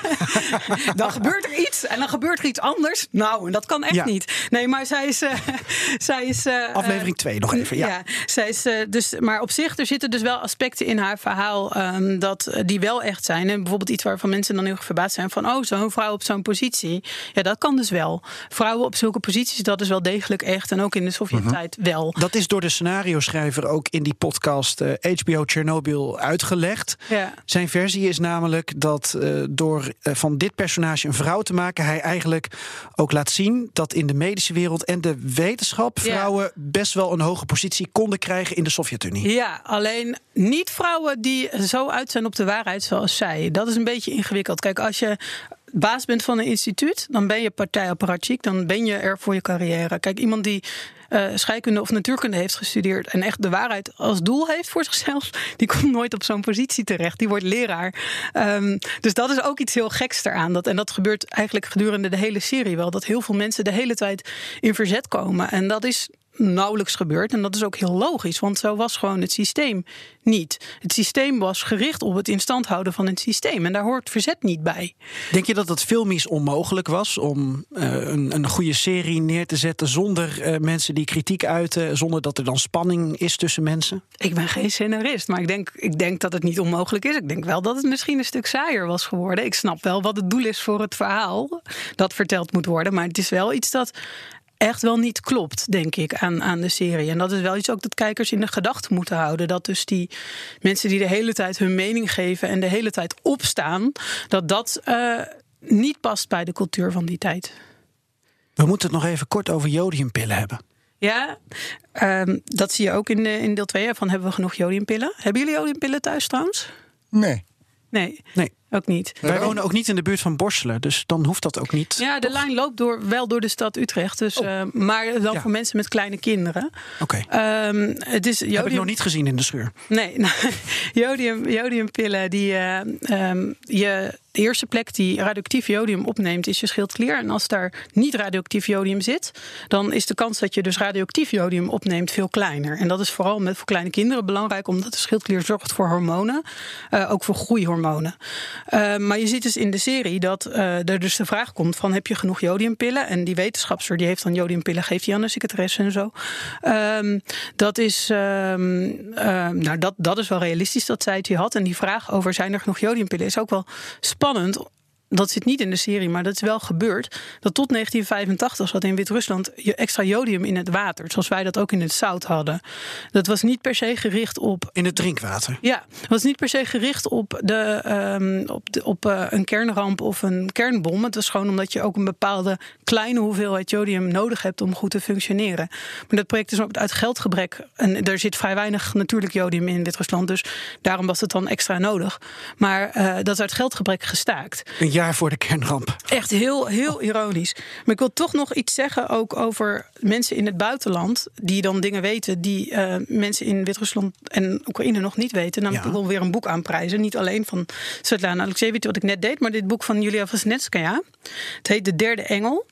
dan gebeurt er iets. En dan gebeurt er iets anders. Nou, en dat kan echt Ja. niet. Nee, maar zij is. eh, zij is eh, Aflevering 2 nog even, ja. zij is, eh, dus, maar op zich, er zitten dus wel aspecten in haar verhaal. ehm, dat, eh, die wel echt zijn. En bijvoorbeeld iets waarvan mensen dan heel erg verbaasd zijn. Van, oh, zo'n vrouw op zo'n positie. Ja, dat kan dus wel. Vrouwen op zulke posities, dat is wel degelijk echt. En ook in de Sovjet-tijd Mhm. wel. Dat is door de scenario-schrijver ook in die podcast eh, HBO Chernobyl uitgelegd. Ja. Zijn versie is namelijk dat eh, door eh, van dit personage een vrouw te maken, hij eigenlijk ook laat zien dat in de medische wereld en de wetenschap Ja. vrouwen best wel een hoge positie konden krijgen in de Sovjet-Unie. Ja, alleen niet vrouwen die zo uit zijn op de waarheid zoals zij. Dat is een beetje ingewikkeld. Kijk, als je baas bent van een instituut, dan ben je partijapparatchik, dan ben je er voor je carrière. Kijk, iemand die eh, scheikunde of natuurkunde heeft gestudeerd en echt de waarheid als doel heeft voor zichzelf, die komt nooit op zo'n positie terecht. Die wordt leraar. Ehm, dus dat is ook iets heel geks eraan. Dat, en dat gebeurt eigenlijk gedurende de hele serie wel. Dat heel veel mensen de hele tijd in verzet komen. En dat is nauwelijks gebeurd. En dat is ook heel logisch, want zo was gewoon het systeem niet. Het systeem was gericht op het instand houden van het systeem. En daar hoort verzet niet bij. Denk je dat het filmisch onmogelijk was om uh, een, een, goede serie neer te zetten zonder uh, mensen die kritiek uiten, zonder dat er dan spanning is tussen mensen? Ik ben geen scenarist, maar ik denk, ik denk dat het niet onmogelijk is. Ik denk wel dat het misschien een stuk saaier was geworden. Ik snap wel wat het doel is voor het verhaal dat verteld moet worden. Maar het is wel iets dat echt wel niet klopt, denk ik, aan, aan de serie. En dat is wel iets ook dat kijkers in de gedachten moeten houden. Dat dus die mensen die de hele tijd hun mening geven en de hele tijd opstaan, dat dat uh, niet past bij de cultuur van die tijd. We moeten het nog even kort over jodiumpillen hebben. Ja, um, dat zie je ook in, in deel 2. Van hebben we genoeg jodiumpillen? Hebben jullie jodiumpillen thuis trouwens? Nee. Nee. Nee. Ook niet. Wij wonen ook niet in de buurt van Borselen, dus dan hoeft dat ook niet. Ja, de lijn loopt door, wel door de stad Utrecht. Dus, oh. uh, maar dan ja. voor mensen met kleine kinderen. Oké. Okay. Um, het is jodium... Heb ik nog niet gezien in de schuur. Nee, nou, jodium, jodiumpillen die uh, um, je de eerste plek die radioactief jodium opneemt is je schildklier. En als daar niet radioactief jodium zit, dan is de kans dat je dus radioactief jodium opneemt veel kleiner. En dat is vooral met voor kleine kinderen belangrijk, omdat de schildklier zorgt voor hormonen, uh, ook voor groeihormonen. Uh, maar je ziet dus in de serie dat uh, er dus de vraag komt van heb je genoeg jodiumpillen? En die wetenschapster die heeft dan jodiumpillen, geeft die aan de secretaresse en zo. Um, dat is, um, nou dat, dat is wel realistisch dat zij het hier had. En die vraag over zijn er genoeg jodiumpillen is ook wel spannend dat zit niet in de serie, maar dat is wel gebeurd. Dat tot 1985 zat in Wit-Rusland extra jodium in het water. Zoals wij dat ook in het zout hadden. Dat was niet per se gericht op. In het drinkwater? Ja, het was niet per se gericht op, de, um, op, de, op uh, een kernramp of een kernbom. Het was gewoon omdat je ook een bepaalde kleine hoeveelheid jodium nodig hebt om goed te functioneren. Maar dat project is ook uit geldgebrek. En er zit vrij weinig natuurlijk jodium in Wit-Rusland. Dus daarom was het dan extra nodig. Maar uh, dat is uit geldgebrek gestaakt. Een jaar voor de kernramp. Echt heel, heel ironisch. Maar ik wil toch nog iets zeggen ook over mensen in het buitenland... die dan dingen weten die uh, mensen in Wit-Rusland en Oekraïne nog niet weten. Namelijk, ja. wil weer een boek aanprijzen. Niet alleen van Svetlana Alexievich, wat ik net deed... maar dit boek van Julia Vasnetskaya. Het heet De Derde Engel.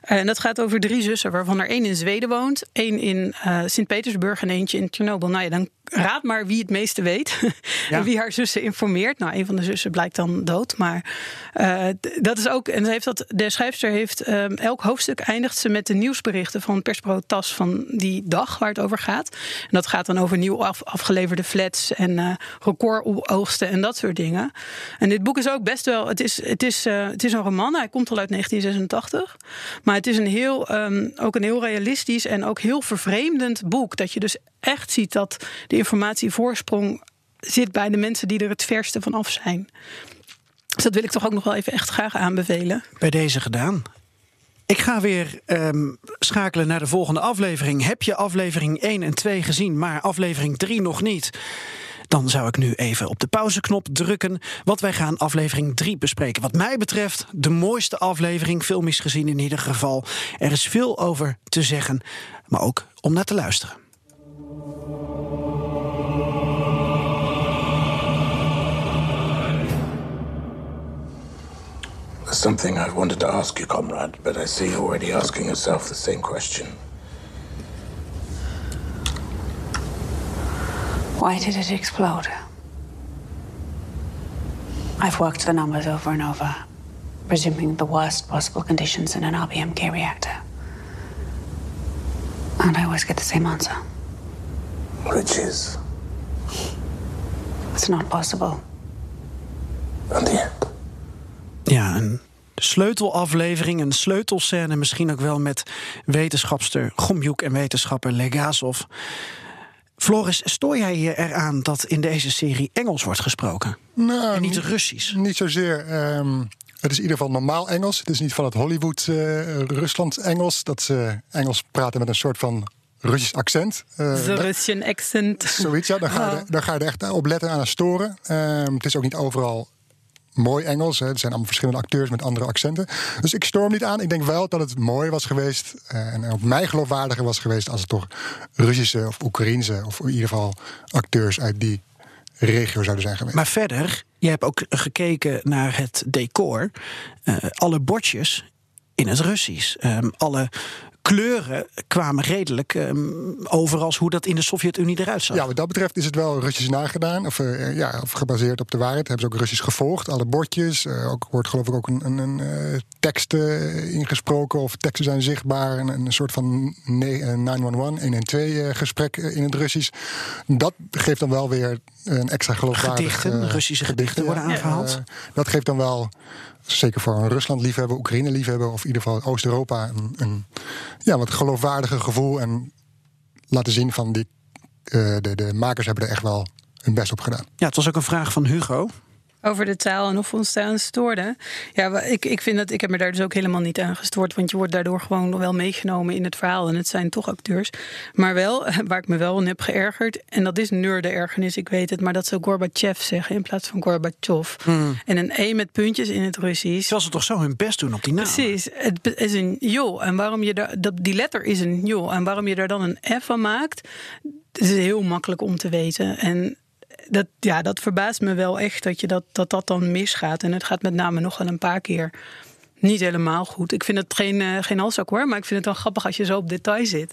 En dat gaat over drie zussen, waarvan er één in Zweden woont, één in uh, Sint-Petersburg en eentje in Tsjernobyl. Nou ja, dan raad maar wie het meeste weet. Ja. en wie haar zussen informeert. Nou, een van de zussen blijkt dan dood. Maar uh, dat is ook. En heeft dat, de schrijfster heeft um, elk hoofdstuk eindigt ze met de nieuwsberichten van persbureau TAS van die dag waar het over gaat. En dat gaat dan over nieuw af, afgeleverde flats en uh, recordoogsten en dat soort dingen. En dit boek is ook best wel. Het is, het is, uh, het is een roman. Hij komt al uit 1986. Maar het is een heel, um, ook een heel realistisch en ook heel vervreemdend boek. Dat je dus echt ziet dat de informatievoorsprong zit bij de mensen die er het verste van af zijn. Dus dat wil ik toch ook nog wel even echt graag aanbevelen. Bij deze gedaan. Ik ga weer um, schakelen naar de volgende aflevering. Heb je aflevering 1 en 2 gezien, maar aflevering 3 nog niet? Dan zou ik nu even op de pauzeknop drukken. Want wij gaan aflevering 3 bespreken. Wat mij betreft de mooiste aflevering, filmisch gezien in ieder geval. Er is veel over te zeggen, maar ook om naar te luisteren. There's something I've wanted to ask you, comrade, but I see you're already asking yourself the same question. Why did it explode? I've worked the numbers over and over, presuming the worst possible conditions in an RBMK reactor. And I always get the same answer. Which is? It's not possible. And yet? Ja, een sleutelaflevering, een sleutelscène, misschien ook wel met wetenschapster Gomjuk en wetenschapper Legasov. Floris, stoor jij je eraan dat in deze serie Engels wordt gesproken? Nou, en niet Russisch? Niet zozeer. Um, het is in ieder geval normaal Engels. Het is niet van het Hollywood-Rusland-Engels. dat ze Engels praten met een soort van Russisch accent. Uh, Russian accent. Zoiets, ja. Dan ga, je, dan ga je er echt op letten aan het storen. Um, het is ook niet overal mooi Engels. Hè. Er zijn allemaal verschillende acteurs met andere accenten. Dus ik storm niet aan. Ik denk wel dat het mooi was geweest. Uh, en op mij geloofwaardiger was geweest als het toch Russische of Oekraïnse of in ieder geval acteurs uit die regio zouden zijn geweest. Maar verder, je hebt ook gekeken naar het decor. Uh, alle bordjes in het Russisch. Um, alle kleuren kwamen redelijk ehm, over als hoe dat in de Sovjet-Unie eruit zag. Ja, wat dat betreft is het wel Russisch nagedaan. Of, eh, ja, of gebaseerd op de waarheid. Hebben ze ook Russisch gevolgd. Alle bordjes. eh, ook wordt geloof ik ook een, een, een eh, tekst eh, ingesproken. Of teksten zijn zichtbaar. Een, een soort van ne- eh, 911, 112 eh, gesprek in het Russisch. Dat geeft dan wel weer een extra geloofwaardig... Gedichten, Russische gedichten worden ja. aangehaald. Eh, dat geeft dan wel, zeker voor een Rusland-liefhebber, Oekraïne-liefhebber... of in ieder geval Oost-Europa, een, ja, wat geloofwaardiger gevoel. En laten zien van die, eh, de, de makers hebben er echt wel hun best op gedaan. Ja, het was ook een vraag van Hugo. Over de taal en of we ons daaraan stoorden. Ja, ik, ik vind dat ik heb me daar dus ook helemaal niet aan gestoord. Want je wordt daardoor gewoon wel meegenomen in het verhaal. En het zijn toch acteurs. Maar wel, waar ik me wel in heb geërgerd. En dat is nerde ergernis, ik weet het. Maar dat ze Gorbachev zeggen in plaats van Gorbachev. En een E met puntjes in het Russisch. Terwijl ze toch zo hun best doen op die naam. Precies, het is een jo. En waarom je daar, dat, die letter is een jo. En waarom je daar dan een F van maakt, is heel makkelijk om te weten. En dat, ja, dat verbaast me wel echt dat, je dat, dat dat dan misgaat. En het gaat met name nog wel een paar keer niet helemaal goed. Ik vind het geen, eh geen hoor, maar ik vind het wel grappig als je zo op detail zit.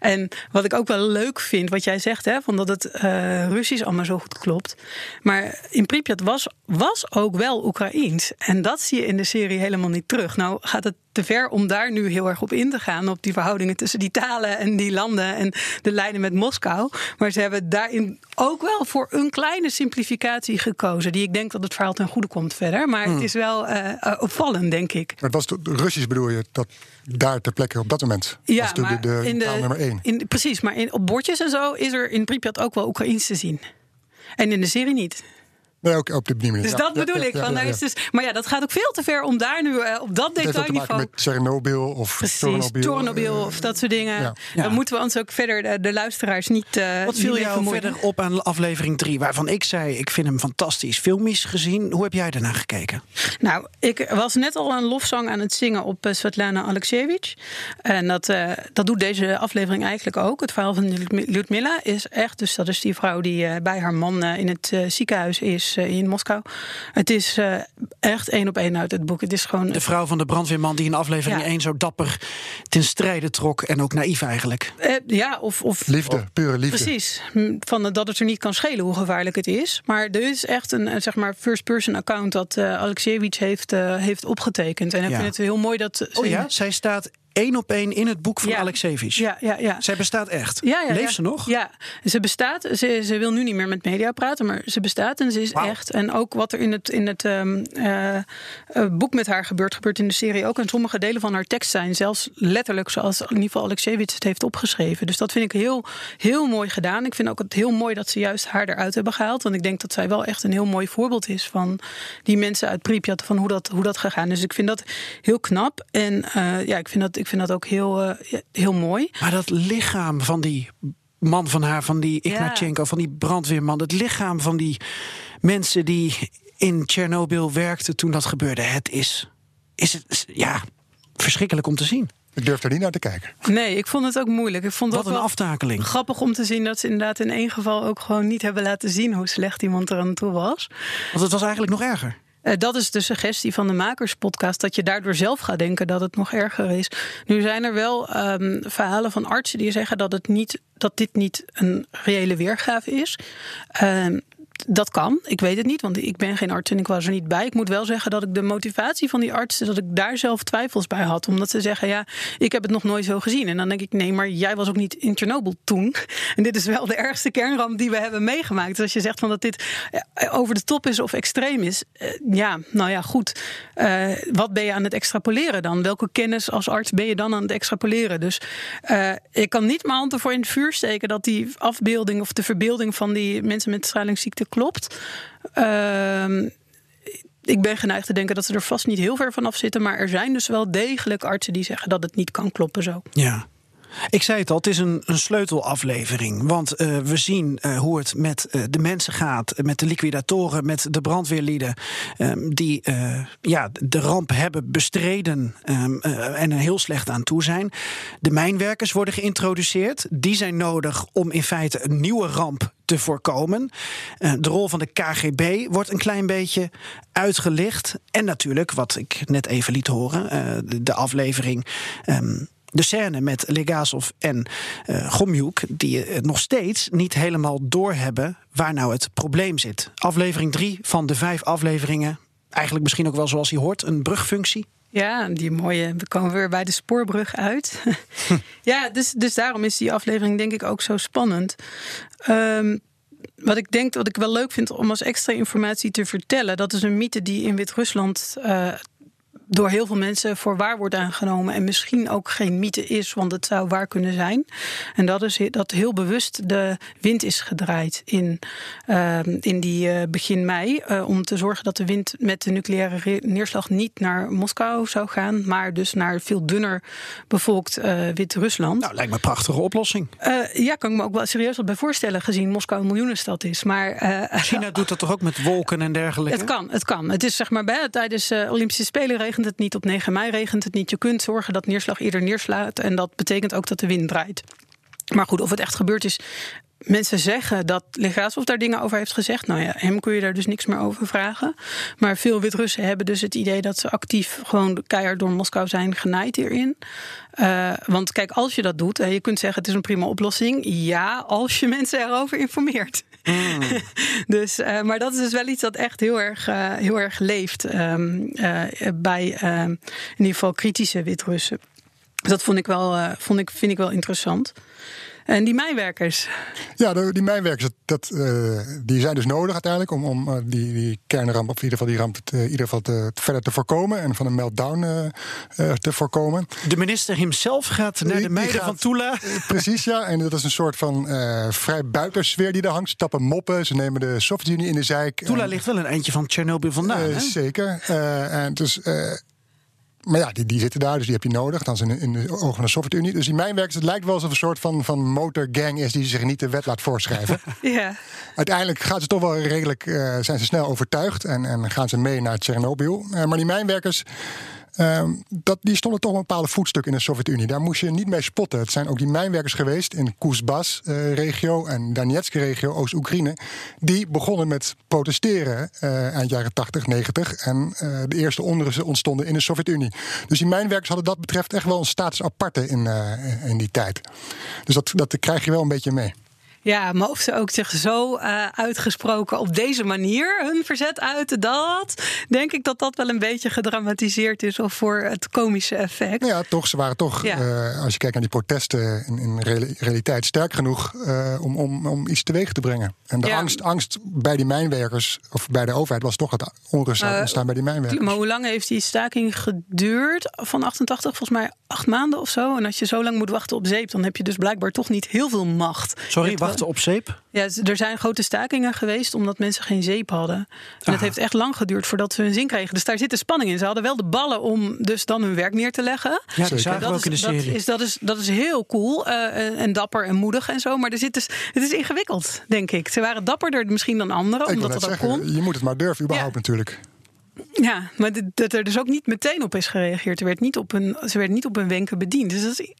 En wat ik ook wel leuk vind, wat jij zegt, hè, van dat het eh, Russisch allemaal zo goed klopt. Maar in Pripyat was, was ook wel Oekraïens. En dat zie je in de serie helemaal niet terug. Nou gaat het te ver om daar nu heel erg op in te gaan. Op die verhoudingen tussen die talen en die landen en de lijnen met Moskou. Maar ze hebben daarin ook wel voor een kleine simplificatie gekozen. Die ik denk dat het verhaal ten goede komt verder. Maar het is wel eh, eh, opvallend, denk ik. Maar het was de- Russisch bedoel je, dat daar ter plekke op dat moment was de, de, de in taal nummer één. In, precies, maar in, op bordjes en zo is er in Pripyat ook wel Oekraïens te zien. En in de serie niet. Nee, ook op die manier. Dus Ja, dat ja, bedoel ja, ik. ja, Van, ja. is dus, maar ja, dat gaat ook veel te ver om daar nu eh, op dat Het heeft ook te maken detailniveau. met Tsjernobyl of Precies, eh, of dat soort dingen. ja. Ja. Dan moeten we ons ook verder de, de luisteraars niet. eh Wat viel jou vermoeien. verder op aan aflevering 3, waarvan ik zei: ik vind hem fantastisch filmisch gezien. Hoe heb jij daarna gekeken? Nou, ik was net al een lofzang aan het zingen op Svetlana Alexievich. En dat, eh, dat doet deze aflevering eigenlijk ook. Het verhaal van Lyudmila is echt... dus dat is die vrouw die eh, bij haar man eh, in het eh, ziekenhuis is eh, in Moskou. Het is eh, echt één op één uit het boek. Het is gewoon... De vrouw van de brandweerman die in aflevering Ja. 1 zo dapper ten strijde trok en ook naïef eigenlijk. eh, ja, of... of Liefde, pure liefde. Precies. Van dat het er niet kan schelen hoe gevaarlijk het is. Maar er is echt een zeg maar first-person account dat eh Alexievich heeft, eh, heeft opgetekend. En ik Ja. vind het heel mooi dat. ze- Oh ja, zij staat één op één in het boek van Ja. Alexevich. Ja, ja, ja. Zij bestaat echt. Ja, ja, Leeft ze nog? Ja, ze bestaat. Ze, ze wil nu niet meer met media praten, maar ze bestaat en ze is echt. En ook wat er in het, in het ehm, eh, eh, boek met haar gebeurt, gebeurt in de serie ook. En sommige delen van haar tekst zijn zelfs letterlijk zoals in ieder geval Alexevich het heeft opgeschreven. Dus dat vind ik heel, heel mooi gedaan. Ik vind ook het heel mooi dat ze juist haar eruit hebben gehaald. Want ik denk dat zij wel echt een heel mooi voorbeeld is van die mensen uit Pripyat, van hoe dat, hoe dat gegaan is. Dus ik vind dat heel knap. En eh, ja, ik vind dat, ik vind dat ook heel, eh, heel mooi. Maar dat lichaam van die man van haar, van die Ignatjenko, van die brandweerman, het lichaam van die mensen die in Tsjernobyl werkten toen dat gebeurde, het is, is het, ja, verschrikkelijk om te zien. Ik durf er niet naar te kijken. Nee, ik vond het ook moeilijk. Ik vond het Wat ook een aftakeling. grappig om te zien dat ze inderdaad in één geval ook gewoon niet hebben laten zien hoe slecht iemand er aan toe was. Want het was eigenlijk nog erger. Eh, dat is de suggestie van de makerspodcast, dat je daardoor zelf gaat denken dat het nog erger is. Nu zijn er wel ehm, verhalen van artsen die zeggen dat, het niet, dat dit niet een reële weergave is. Ehm, dat kan, ik weet het niet, want ik ben geen arts en ik was er niet bij. Ik moet wel zeggen dat ik de motivatie van die artsen, dat ik daar zelf twijfels bij had. Omdat ze zeggen, ja, ik heb het nog nooit zo gezien. En dan denk ik, nee, maar jij was ook niet in Chernobyl toen. En dit is wel de ergste kernramp die we hebben meegemaakt. Dus als je zegt van dat dit eh, over de top is of extreem is, eh, ja, nou ja, goed. Eh, wat ben je aan het extrapoleren dan? Welke kennis als arts ben je dan aan het extrapoleren? Dus ik kan niet mijn hand ervoor in het vuur steken dat die afbeelding of de verbeelding van die mensen met stralingsziekte klopt. Ehm, ik ben geneigd te denken dat ze er vast niet heel ver vanaf zitten. Maar er zijn dus wel degelijk artsen die zeggen dat het niet kan kloppen zo. Ja. Ik zei het al, het is een, een sleutelaflevering. Want eh, we zien eh, hoe het met eh, de mensen gaat, met de liquidatoren, met de brandweerlieden. ehm, die ja, de ramp hebben bestreden ehm, eh, en er heel slecht aan toe zijn. De mijnwerkers worden geïntroduceerd. Die zijn nodig om in feite een nieuwe ramp te voorkomen. Eh, de rol van de KGB wordt een klein beetje uitgelicht. En natuurlijk, wat ik net even liet horen, eh, de, aflevering. ehm, De scène met Legasov en uh, die uh, nog steeds niet helemaal doorhebben waar nou het probleem zit. Aflevering 3 van de vijf afleveringen. Eigenlijk misschien ook wel zoals hij hoort, een brugfunctie. Ja, die mooie. We komen weer bij de spoorbrug uit. ja, dus, dus daarom is die aflevering denk ik ook zo spannend. Um, wat ik denk, wat ik wel leuk vind om als extra informatie te vertellen, dat is een mythe die in Wit-Rusland uh, door heel veel mensen voor waar wordt aangenomen. En misschien ook geen mythe is, want het zou waar kunnen zijn. En dat is dat heel bewust de wind is gedraaid in, uh, in die uh, begin mei. Uh, om te zorgen dat de wind met de nucleaire neerslag niet naar Moskou zou gaan. Maar dus naar veel dunner bevolkt Wit-Rusland. Nou, lijkt me een prachtige oplossing. ja, kan ik me ook wel serieus wat bij voorstellen, gezien Moskou een miljoenenstad is. Maar, China doet dat toch ook met wolken en dergelijke? Het kan, het kan. Het is zeg maar bij, tijdens Olympische Spelen regent het niet. Op 9 mei regent het niet. Je kunt zorgen dat neerslag eerder neerslaat. En dat betekent ook dat de wind draait. Maar goed, of het echt gebeurd is. Mensen zeggen dat Legasov daar dingen over heeft gezegd. Nou ja, hem kun je daar dus niks meer over vragen. Maar veel Wit-Russen hebben dus het idee dat ze actief gewoon keihard door Moskou zijn genaaid hierin. Uh, want kijk, als je dat doet, je kunt zeggen het is een prima oplossing. Ja, als je mensen erover informeert. Dus, uh, maar dat is dus wel iets dat echt heel erg, uh, heel erg leeft um, bij um, in ieder geval kritische Wit-Russen. Dat vond ik wel, vond ik, vind ik wel interessant. En die mijnwerkers? Ja, die mijnwerkers, dat, uh, die zijn dus nodig uiteindelijk om, om uh, die, die kernramp, of in ieder geval die ramp, te, in ieder geval te, te verder te voorkomen en van een meltdown uh, te voorkomen. De minister hemzelf gaat naar de meiden van Tula. precies, ja. En dat is een soort van vrij buitensfeer die daar hangt. Ze tappen moppen, ze nemen de Sovjet-Unie in de zijk. Tula ligt wel een eindje van Tsjernobyl vandaan. hè? Zeker. en dus maar ja, die, die zitten daar, dus die heb je nodig. Dan in, in de ogen van de Sovjet-Unie. Dus die mijnwerkers, het lijkt wel alsof een soort van, van motorgang is die zich niet de wet laat voorschrijven. ja. Uiteindelijk gaan ze toch wel redelijk, uh, zijn ze snel overtuigd en, en gaan ze mee naar Tsjernobyl. Uh, maar die mijnwerkers. Uh, dat, die stonden toch een bepaalde voetstuk in de Sovjet-Unie. Daar moest je niet mee spotten. Het zijn ook die mijnwerkers geweest in Kuzbas-regio en Donetsk-regio, Oost-Oekraïne. Die begonnen met protesteren uh, eind jaren 80, 90. En uh, de eerste onrusten ontstonden in de Sovjet-Unie. Dus die mijnwerkers hadden dat betreft echt wel een status aparte in, uh, in die tijd. Dus dat, dat krijg je wel een beetje mee. Ja, maar of ze ook zich zo uh, uitgesproken op deze manier hun verzet uiten, dat denk ik dat dat wel een beetje gedramatiseerd is of voor het komische effect. Ja, toch. Ze waren toch, ja. uh, als je kijkt naar die protesten, in, in realiteit sterk genoeg uh, om, om, om iets teweeg te brengen. En de ja. angst, angst bij die mijnwerkers, of bij de overheid, was toch dat onrust ontstaan bij die mijnwerkers. Maar hoe lang heeft die staking geduurd? Van 88, volgens mij acht maanden of zo. En als je zo lang moet wachten op zeep, dan heb je dus blijkbaar toch niet heel veel macht. Sorry, op zeep? Ja, er zijn grote stakingen geweest omdat mensen geen zeep hadden. En het ah. heeft echt lang geduurd voordat ze hun zin kregen. Dus daar zit de spanning in. Ze hadden wel de ballen om dus dan hun werk neer te leggen. Ja, dat zagen we ook in de serie. Dat is, dat is, dat is heel cool uh, en dapper en moedig en zo. Maar er zit dus, het is ingewikkeld, denk ik. Ze waren dapperder misschien dan anderen, ik omdat dat zeggen, kon. Je moet het maar durven, überhaupt ja. natuurlijk. Ja, maar dat er dus ook niet meteen op is gereageerd. Er werd niet op een, ze werd niet op een wenken bediend. Dus dat is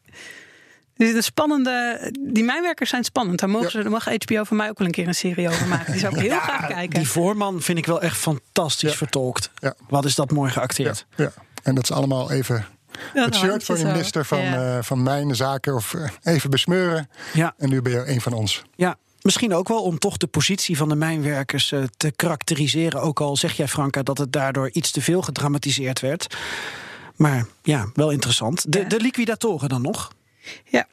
dus de spannende. Die mijnwerkers zijn spannend. Daar mogen ja. ze, mag HBO van mij ook wel een keer een serie over maken. Die zou ik heel ja, graag kijken. Die voorman vind ik wel echt fantastisch ja. vertolkt. Wat is dat mooi geacteerd? Ja, en dat is allemaal even. het shirt van de minister van, uh, van Mijn Zaken of uh, even besmeuren. Ja. En nu ben je een van ons. Ja, Misschien ook wel om toch de positie van de mijnwerkers uh, te karakteriseren. Ook al zeg jij, Franka, dat het daardoor iets te veel gedramatiseerd werd. Maar ja, wel interessant. De, de liquidatoren dan nog? Ja,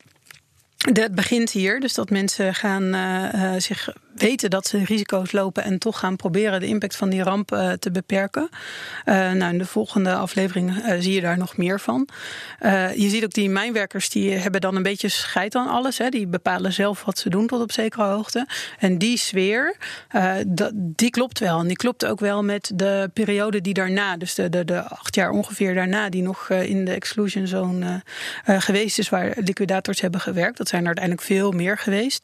het begint hier, dus dat mensen gaan uh, uh, zich weten dat ze risico's lopen en toch gaan proberen de impact van die ramp uh, te beperken. nou, in de volgende aflevering zie je daar nog meer van. je ziet ook die mijnwerkers die hebben dan een beetje scheid aan alles. Hè. Die bepalen zelf wat ze doen tot op zekere hoogte. En die sfeer, dat, die klopt wel. En die klopt ook wel met de periode die daarna, dus de, de, de acht jaar ongeveer daarna, die nog in de exclusion zone geweest is, waar liquidators hebben gewerkt. Dat zijn er uiteindelijk veel meer geweest.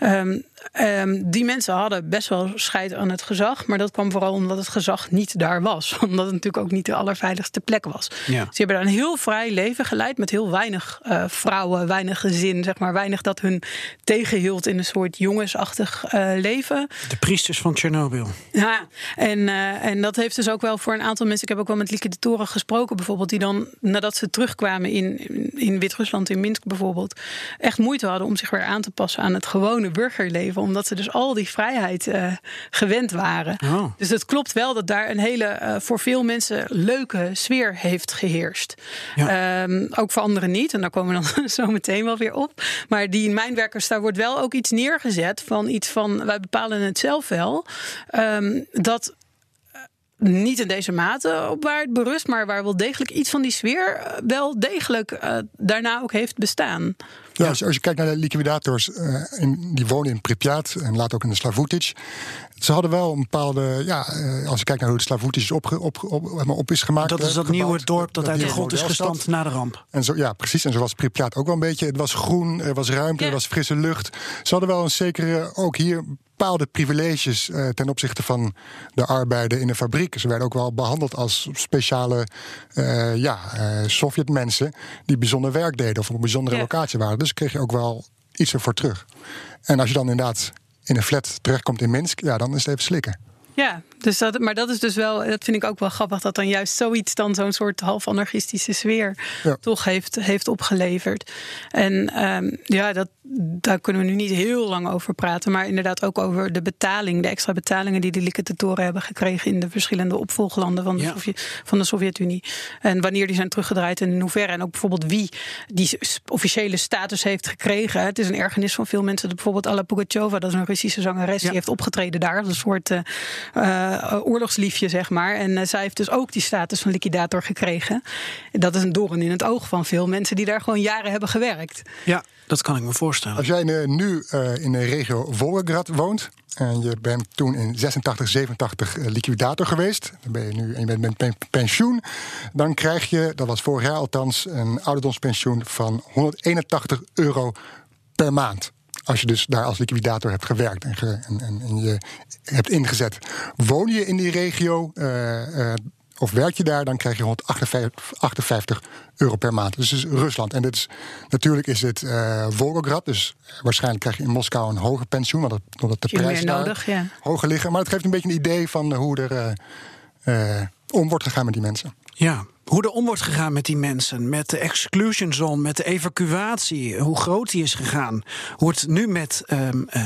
Um, um, die mensen hadden best wel scheid aan het gezag. Maar dat kwam vooral omdat het gezag niet daar was. Omdat het natuurlijk ook niet de allerveiligste plek was. Ja. Ze hebben daar een heel vrij leven geleid met heel weinig eh, vrouwen, weinig gezin, zeg maar. Weinig dat hun tegenhield in een soort jongensachtig eh, leven. De priesters van Tsjernobyl. Ja, en, eh, en dat heeft dus ook wel voor een aantal mensen. Ik heb ook wel met Lieke de Toren gesproken, bijvoorbeeld, die dan nadat ze terugkwamen in, in Wit-Rusland, in Minsk bijvoorbeeld, echt moeite hadden om zich weer aan te passen aan het gewone burgerleven. Omdat ze dus al die vrijheid eh, gewend waren. Oh. Dus het klopt wel dat daar een hele eh, voor veel mensen leuke sfeer heeft geheerst. Ehm, ook voor anderen niet. En daar komen we dan zo meteen wel weer op. Maar die mijnwerkers, daar wordt wel ook iets neergezet van iets van wij bepalen het zelf wel. Ehm, dat eh, niet in deze mate op waar het berust, maar waar wel degelijk iets van die sfeer wel degelijk daarna ook heeft bestaan. Ja, Als, je, kijkt naar de liquidators, eh, in, die wonen in Pripyat en later ook in de Slavutic. Ze hadden wel een bepaalde, ja, eh, als je kijkt naar hoe is opge, op, op, op, op is gemaakt. Dat is eh, dat gebouwd, nieuwe dorp dat uit de grond is gestampt na de ramp. En zo, ja, precies. En zo was Pripyat ook wel een beetje. Het was groen, er was ruimte, Ja. er was frisse lucht. Ze hadden wel een zekere, ook hier, bepaalde privileges eh, ten opzichte van de arbeider in de fabriek. Ze werden ook wel behandeld als speciale eh, ja, eh Sovjetmensen die bijzonder werk deden of op een bijzondere Ja. locatie waren. Dus kreeg je ook wel iets ervoor terug. En als je dan inderdaad in een flat terechtkomt in Minsk, ja, dan is het even slikken. Ja, dus dat, maar dat is dus wel, dat vind ik ook wel grappig, dat dan juist zoiets dan zo'n soort half anarchistische sfeer Ja. toch heeft, heeft opgeleverd. En ehm, ja, dat, daar kunnen we nu niet heel lang over praten, maar inderdaad ook over de betaling, de extra betalingen die de liquidatoren hebben gekregen in de verschillende opvolglanden van de, Ja. Sovjet- van de Sovjet-Unie. En wanneer die zijn teruggedraaid en in hoeverre. En ook bijvoorbeeld wie die officiële status heeft gekregen. Het is een ergernis van veel mensen. Dat bijvoorbeeld Alla Pugacheva, dat is een Russische zangeres, Ja. die heeft opgetreden daar. Een soort eh, eh, oorlogsliefje, zeg maar. En eh, zij heeft dus ook die status van liquidator gekregen. Dat is een doorn in het oog van veel mensen die daar gewoon jaren hebben gewerkt. Ja, dat kan ik me voorstellen. Als jij eh, nu eh, in de regio Volgograd woont. En je bent toen in 86, 87 eh, liquidator geweest. Dan ben je nu en je bent met pen- pensioen. Dan krijg je, dat was vorig jaar althans, een ouderdomspensioen van 181 euro per maand. Als je dus daar als liquidator hebt gewerkt en, ge- en, en, en je hebt ingezet. Woon je in die regio eh, eh, of werk je daar, dan krijg je 158 58 euro per maand. Dus het is Rusland. En dit is, natuurlijk is het eh Volgograd. Dus waarschijnlijk krijg je in Moskou een hoger pensioen. Want het, omdat de prijzen daar nodig, ja. hoger liggen. Maar het geeft een beetje een idee van hoe er eh, eh, om wordt gegaan met die mensen. Ja, hoe er om wordt gegaan met die mensen, met de exclusion zone, met de evacuatie, hoe groot die is gegaan, hoe het nu met ehm, eh,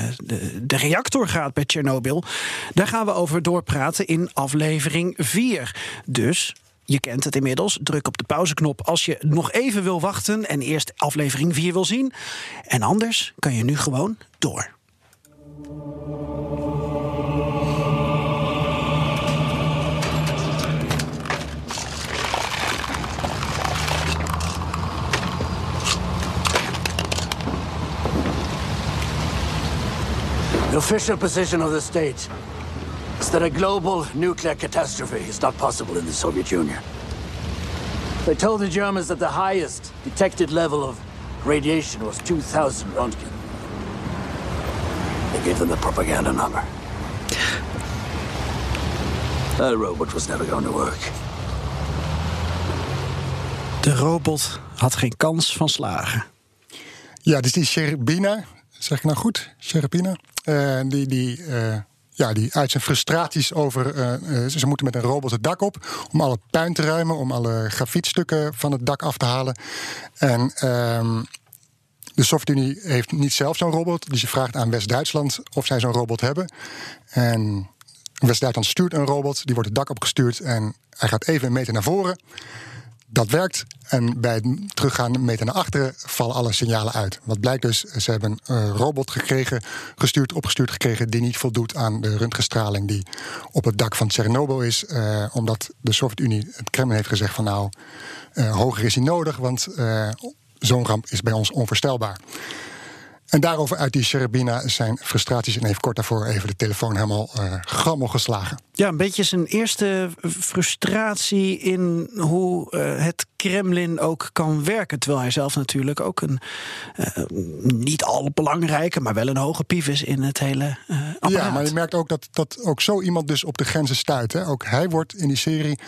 de, reactor gaat bij Tsjernobyl, daar gaan we over doorpraten in aflevering 4. Dus. Je kent het inmiddels. Druk op de pauzeknop als je nog even wil wachten en eerst aflevering 4 wil zien. En anders kan je nu gewoon door. The official position of the state is that a global nuclear catastrophe is not possible in the Soviet Union. They told the Germans that the highest detected level of radiation was 2,000 Röntgen. They gave them the propaganda number. That robot was never going to work. De robot had geen kans van slagen. Ja, dus die Sherbina, zeg ik nou goed? Sherbina. Eh, die, die, eh, ja, die uit zijn frustraties over. eh, ze moeten met een robot het dak op. om alle puin te ruimen. om alle grafietstukken van het dak af te halen. En. ehm, de Sovjet-Unie heeft niet zelf zo'n robot. Dus je vraagt aan West-Duitsland of zij zo'n robot hebben. En West-Duitsland stuurt een robot. Die wordt het dak opgestuurd. En hij gaat even een meter naar voren. Dat werkt. En bij het teruggaan meter naar achteren vallen alle signalen uit. Wat blijkt dus, ze hebben een robot gekregen, gestuurd, opgestuurd gekregen... die niet voldoet aan de röntgenstraling die op het dak van Tsjernobyl is. eh, omdat de Sovjet-Unie, het Kremlin heeft gezegd van nou, eh, hoger is hij nodig... want eh, zo'n ramp is bij ons onvoorstelbaar. En daarover uit die Sherebina zijn frustraties. En heeft kort daarvoor even de telefoon helemaal uh, gammel geslagen. Ja, een beetje zijn eerste frustratie in hoe uh, het Kremlin ook kan werken. Terwijl hij zelf natuurlijk ook een uh, niet al belangrijke, maar wel een hoge pief is in het hele apparaat. Ja, maar je merkt ook dat, dat ook zo iemand dus op de grenzen stuit. Hè. Ook hij wordt in die serie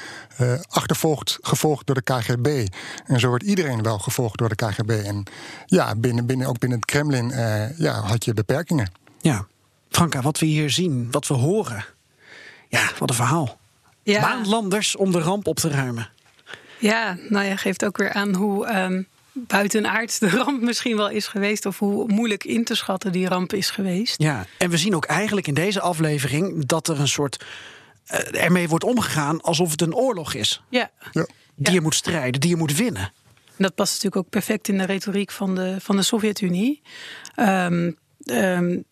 achtervolgd, gevolgd door de KGB. En zo wordt iedereen wel gevolgd door de KGB. En ja, binnen, binnen, ook binnen het Kremlin uh, ja, had je beperkingen. Ja, Franka, wat we hier zien, wat we horen. Ja, wat een verhaal. Ja. Maanlanders om de ramp op te ruimen. Ja, nou ja, geeft ook weer aan hoe um, buitenaards de ramp misschien wel is geweest. Of hoe moeilijk in te schatten die ramp is geweest. Ja, en we zien ook eigenlijk in deze aflevering dat er een soort. Uh, ermee wordt omgegaan alsof het een oorlog is. Ja. ja. Die je moet strijden, die je moet winnen. En dat past natuurlijk ook perfect in de retoriek van de, van de Sovjet-Unie. Um, um,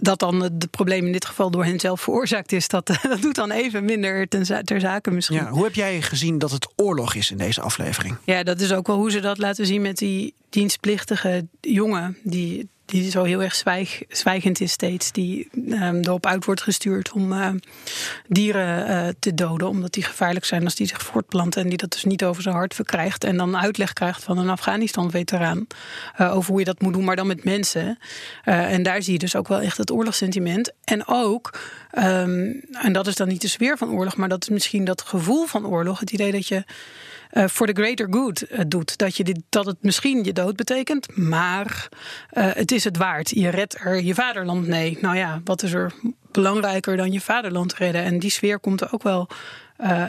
dat dan het probleem in dit geval door hen zelf veroorzaakt is, dat, dat doet dan even minder ten, ter zake misschien. Ja, hoe heb jij gezien dat het oorlog is in deze aflevering? Ja, dat is ook wel hoe ze dat laten zien met die dienstplichtige jongen die die zo heel erg zwijg, zwijgend is steeds. Die um, erop uit wordt gestuurd om uh, dieren uh, te doden. Omdat die gevaarlijk zijn als die zich voortplanten. En die dat dus niet over zijn hart verkrijgt. En dan uitleg krijgt van een Afghanistan-veteraan. Uh, over hoe je dat moet doen, maar dan met mensen. en daar zie je dus ook wel echt het oorlogssentiment. En ook, um, en dat is dan niet de sfeer van oorlog. Maar dat is misschien dat gevoel van oorlog. Het idee dat je voor the greater good uh, doet. Dat, je dit, dat het misschien je dood betekent, maar uh, het is het waard. Je redt er je vaderland mee. Nou ja, wat is er belangrijker dan je vaderland redden? En die sfeer komt er ook wel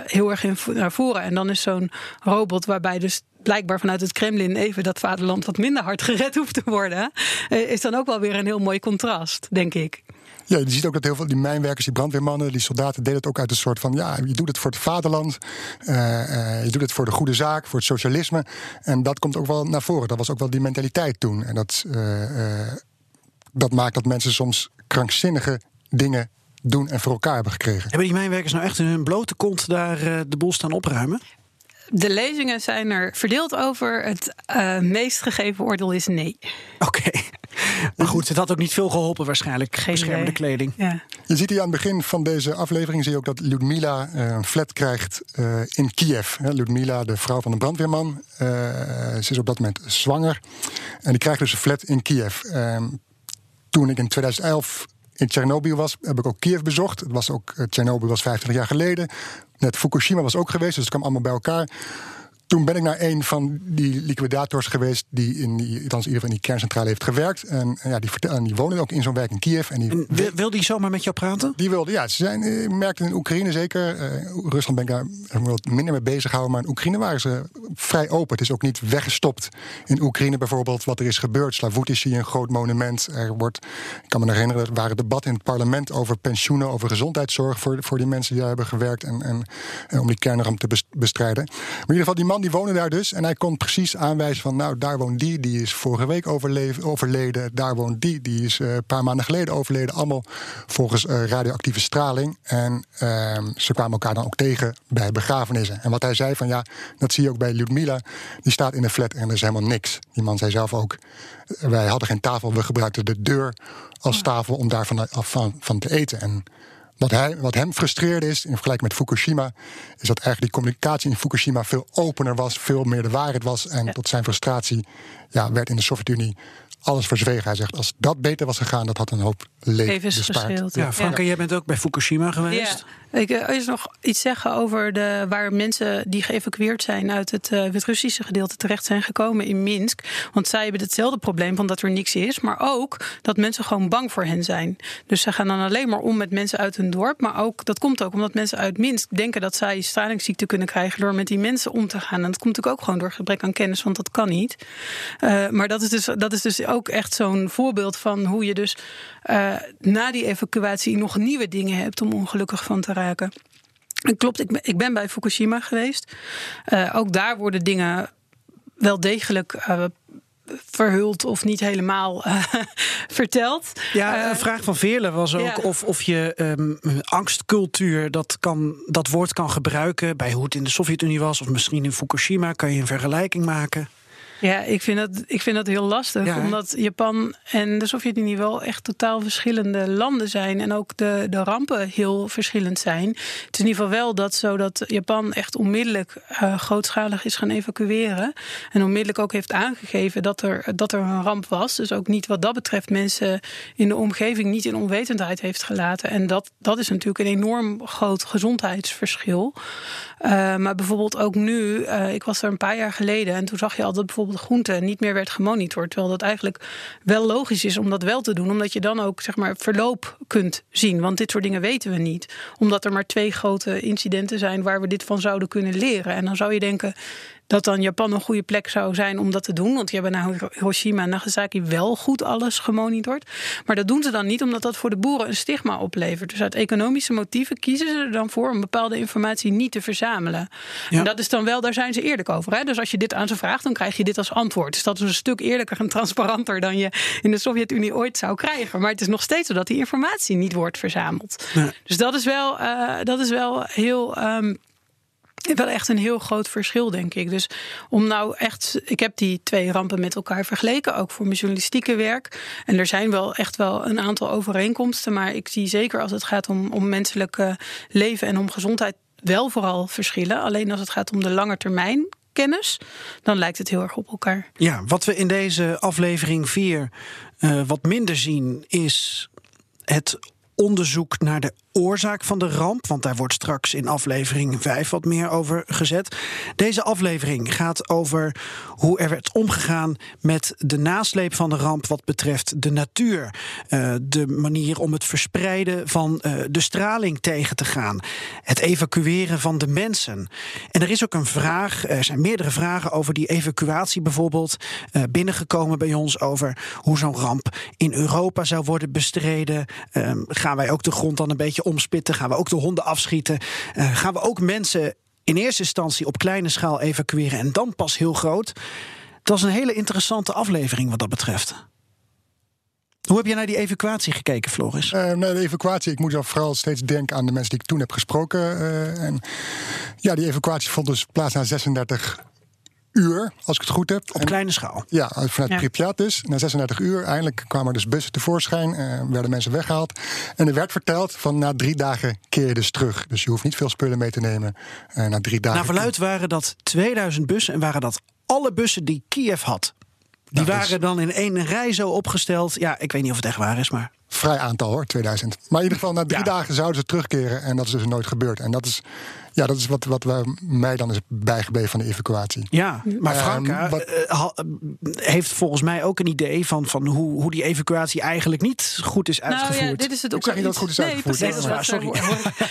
heel erg in naar voren. En dan is zo'n robot waarbij dus blijkbaar vanuit het Kremlin even dat vaderland wat minder hard gered hoeft te worden, is dan ook wel weer een heel mooi contrast, denk ik. Ja, je ziet ook dat heel veel die mijnwerkers, die brandweermannen, die soldaten deden het ook uit een soort van: ja, je doet het voor het vaderland, uh, uh, je doet het voor de goede zaak, voor het socialisme. En dat komt ook wel naar voren. Dat was ook wel die mentaliteit toen. En dat, uh, dat maakt dat mensen soms krankzinnige dingen doen en voor elkaar hebben gekregen. Hebben die mijnwerkers nou echt in hun blote kont daar de boel staan opruimen? De lezingen zijn er verdeeld over. Het uh, meest gegeven oordeel is nee. Oké. Maar goed, het had ook niet veel geholpen waarschijnlijk. Geen beschermende kleding. Ja. Je ziet hier aan het begin van deze aflevering zie je ook dat Ludmila uh, een flat krijgt uh, in Kiev. Ludmila, de vrouw van de brandweerman, ze is op dat moment zwanger. En die krijgt dus een flat in Kiev. Ehm, toen ik in 2011 in Tsjernobyl was, heb ik ook Kiev bezocht. Het was ook, Tsjernobyl was 25 jaar geleden. Net Fukushima was ook geweest, dus het kwam allemaal bij elkaar. Toen ben ik naar een van die liquidators geweest die in die, althans in ieder geval in die kerncentrale heeft gewerkt. En, ja, die, en die woonde ook in zo'n werk in Kiev. En, die, en wil, die zomaar met jou praten? Die wilde, ja. Ze zijn, eh, merkte in Oekraïne zeker. Uh, Rusland ben ik daar wat minder mee bezig gehouden. Maar in Oekraïne waren ze vrij open. Het is ook niet weggestopt. In Oekraïne bijvoorbeeld, wat er is gebeurd. Slavutici, een groot monument. Er wordt, ik kan me herinneren, er waren debatten in het parlement over pensioenen, over gezondheidszorg voor, voor die mensen die daar hebben gewerkt. En, en, en om die kernramp te bestrijden. Maar in ieder geval, die man die woonde daar dus. En hij kon precies aanwijzen van, nou, daar woont die, die is vorige week overleden. Daar woont die, die is uh, een paar maanden geleden overleden. Allemaal volgens uh, radioactieve straling. En uh, ze kwamen elkaar dan ook tegen bij begrafenissen. En wat hij zei van, ja, dat zie je ook bij Ludmila. Die staat in een flat en er is helemaal niks. Die man zei zelf ook, wij hadden geen tafel, we gebruikten de deur als tafel om daar van, van, van te eten. En wat, hij, wat hem frustreerde is, in vergelijking met Fukushima, is dat eigenlijk die communicatie in Fukushima veel opener was, veel meer de waarheid was. En tot zijn frustratie ja, werd in de Sovjet-Unie alles verzwegen. Hij zegt, als dat beter was gegaan, dat had een hoop leven bespaard. Ja, Franke, ja. jij bent ook bij Fukushima geweest. Ja. Ik wil eens nog iets zeggen over de, waar mensen die geëvacueerd zijn uit het Wit-Russische gedeelte terecht zijn gekomen in Minsk. Want zij hebben hetzelfde probleem van dat er niks is, maar ook dat mensen gewoon bang voor hen zijn. Dus ze gaan dan alleen maar om met mensen uit hun dorp. Maar ook, dat komt ook omdat mensen uit Minsk denken dat zij stralingsziekte kunnen krijgen door met die mensen om te gaan. En dat komt ook gewoon door gebrek aan kennis, want dat kan niet. Uh, maar dat is dus, dat is dus ook echt zo'n voorbeeld van hoe je dus na die evacuatie nog nieuwe dingen hebt om ongelukkig van te raken. En klopt, ik ben, ik ben bij Fukushima geweest. Uh, ook daar worden dingen wel degelijk uh, verhuld of niet helemaal uh, verteld. Ja, een vraag van Veerle was ook ja. of, of je um, angstcultuur dat, kan, dat woord kan gebruiken bij hoe het in de Sovjet-Unie was, of misschien in Fukushima. Kan je een vergelijking maken? Ja, ik vind dat, ik vind dat heel lastig. Ja, omdat Japan en de Sovjet-Unie wel echt totaal verschillende landen zijn. En ook de, de rampen heel verschillend zijn. Het is in ieder geval wel dat zo dat Japan echt onmiddellijk eh, grootschalig is gaan evacueren. En onmiddellijk ook heeft aangegeven dat er, dat er een ramp was. Dus ook niet wat dat betreft mensen in de omgeving niet in onwetendheid heeft gelaten. En dat, dat is natuurlijk een enorm groot gezondheidsverschil. Uh, maar bijvoorbeeld ook nu, uh, ik was er een paar jaar geleden en toen zag je al dat bijvoorbeeld groente niet meer werd gemonitord. Terwijl dat eigenlijk wel logisch is om dat wel te doen, omdat je dan ook zeg maar verloop kunt zien. Want dit soort dingen weten we niet. Omdat er maar twee grote incidenten zijn waar we dit van zouden kunnen leren. En dan zou je denken, dat dan Japan een goede plek zou zijn om dat te doen. Want die hebben na Hiroshima en Nagasaki wel goed alles gemonitord. Maar dat doen ze dan niet, omdat dat voor de boeren een stigma oplevert. Dus uit economische motieven kiezen ze er dan voor om bepaalde informatie niet te verzamelen. Ja. En dat is dan wel, daar zijn ze eerlijk over. Hè? Dus als je dit aan ze vraagt, dan krijg je dit als antwoord. Dus dat is een stuk eerlijker en transparanter dan je in de Sovjet-Unie ooit zou krijgen. Maar het is nog steeds zo dat die informatie niet wordt verzameld. Dus dat is wel, uh, dat is wel heel. Um, wel echt een heel groot verschil, denk ik. Dus om nou echt. Ik heb die twee rampen met elkaar vergeleken, ook voor mijn journalistieke werk. En er zijn wel echt wel een aantal overeenkomsten. Maar ik zie zeker als het gaat om, om menselijk leven en om gezondheid. wel vooral verschillen. Alleen als het gaat om de lange termijn kennis, dan lijkt het heel erg op elkaar. Ja, wat we in deze aflevering 4 uh, wat minder zien, is het onderzoek naar de oorzaak van de ramp. Want daar wordt straks in aflevering 5 wat meer over gezet. Deze aflevering gaat over hoe er werd omgegaan met de nasleep van de ramp wat betreft de natuur. Uh, de manier om het verspreiden van uh, de straling tegen te gaan. Het evacueren van de mensen. En er is ook een vraag, er zijn meerdere vragen over die evacuatie bijvoorbeeld. Uh, binnengekomen bij ons over hoe zo'n ramp in Europa zou worden bestreden. gaan wij ook de grond dan een beetje omspitten? Gaan we ook de honden afschieten? Uh, gaan we ook mensen in eerste instantie op kleine schaal evacueren en dan pas heel groot? Dat is een hele interessante aflevering wat dat betreft. Hoe heb je naar die evacuatie gekeken, Floris? Uh, naar de evacuatie, ik moet dan vooral steeds denken aan de mensen die ik toen heb gesproken. Uh, en ja, die evacuatie vond dus plaats na 36 uur, als ik het goed heb. Op en, kleine schaal. Ja, vanuit ja. Pripyat dus. Na 36 uur eindelijk kwamen er dus bussen tevoorschijn. Uh, werden mensen weggehaald. En er werd verteld van na drie dagen keer je dus terug. Dus je hoeft niet veel spullen mee te nemen. Uh, na drie dagen. Na verluid waren dat 2000 bussen en waren dat alle bussen die Kiev had. Die Nou, waren dan in één rij zo opgesteld. Ja, ik weet niet of het echt waar is, maar. Vrij aantal hoor, 2000. Maar in ieder geval, na drie Ja. dagen zouden ze terugkeren. En dat is dus nooit gebeurd. En dat is, ja, dat is wat, wat we, mij dan is bijgebleven van de evacuatie. Ja, maar Ehm, Franka wat- eh, ha- eh, heeft volgens mij ook een idee van, van hoe, hoe die evacuatie eigenlijk niet goed is uitgevoerd. Nou ja, dit is het Ik zeg niet dat het goed is nee, uitgevoerd, precies, is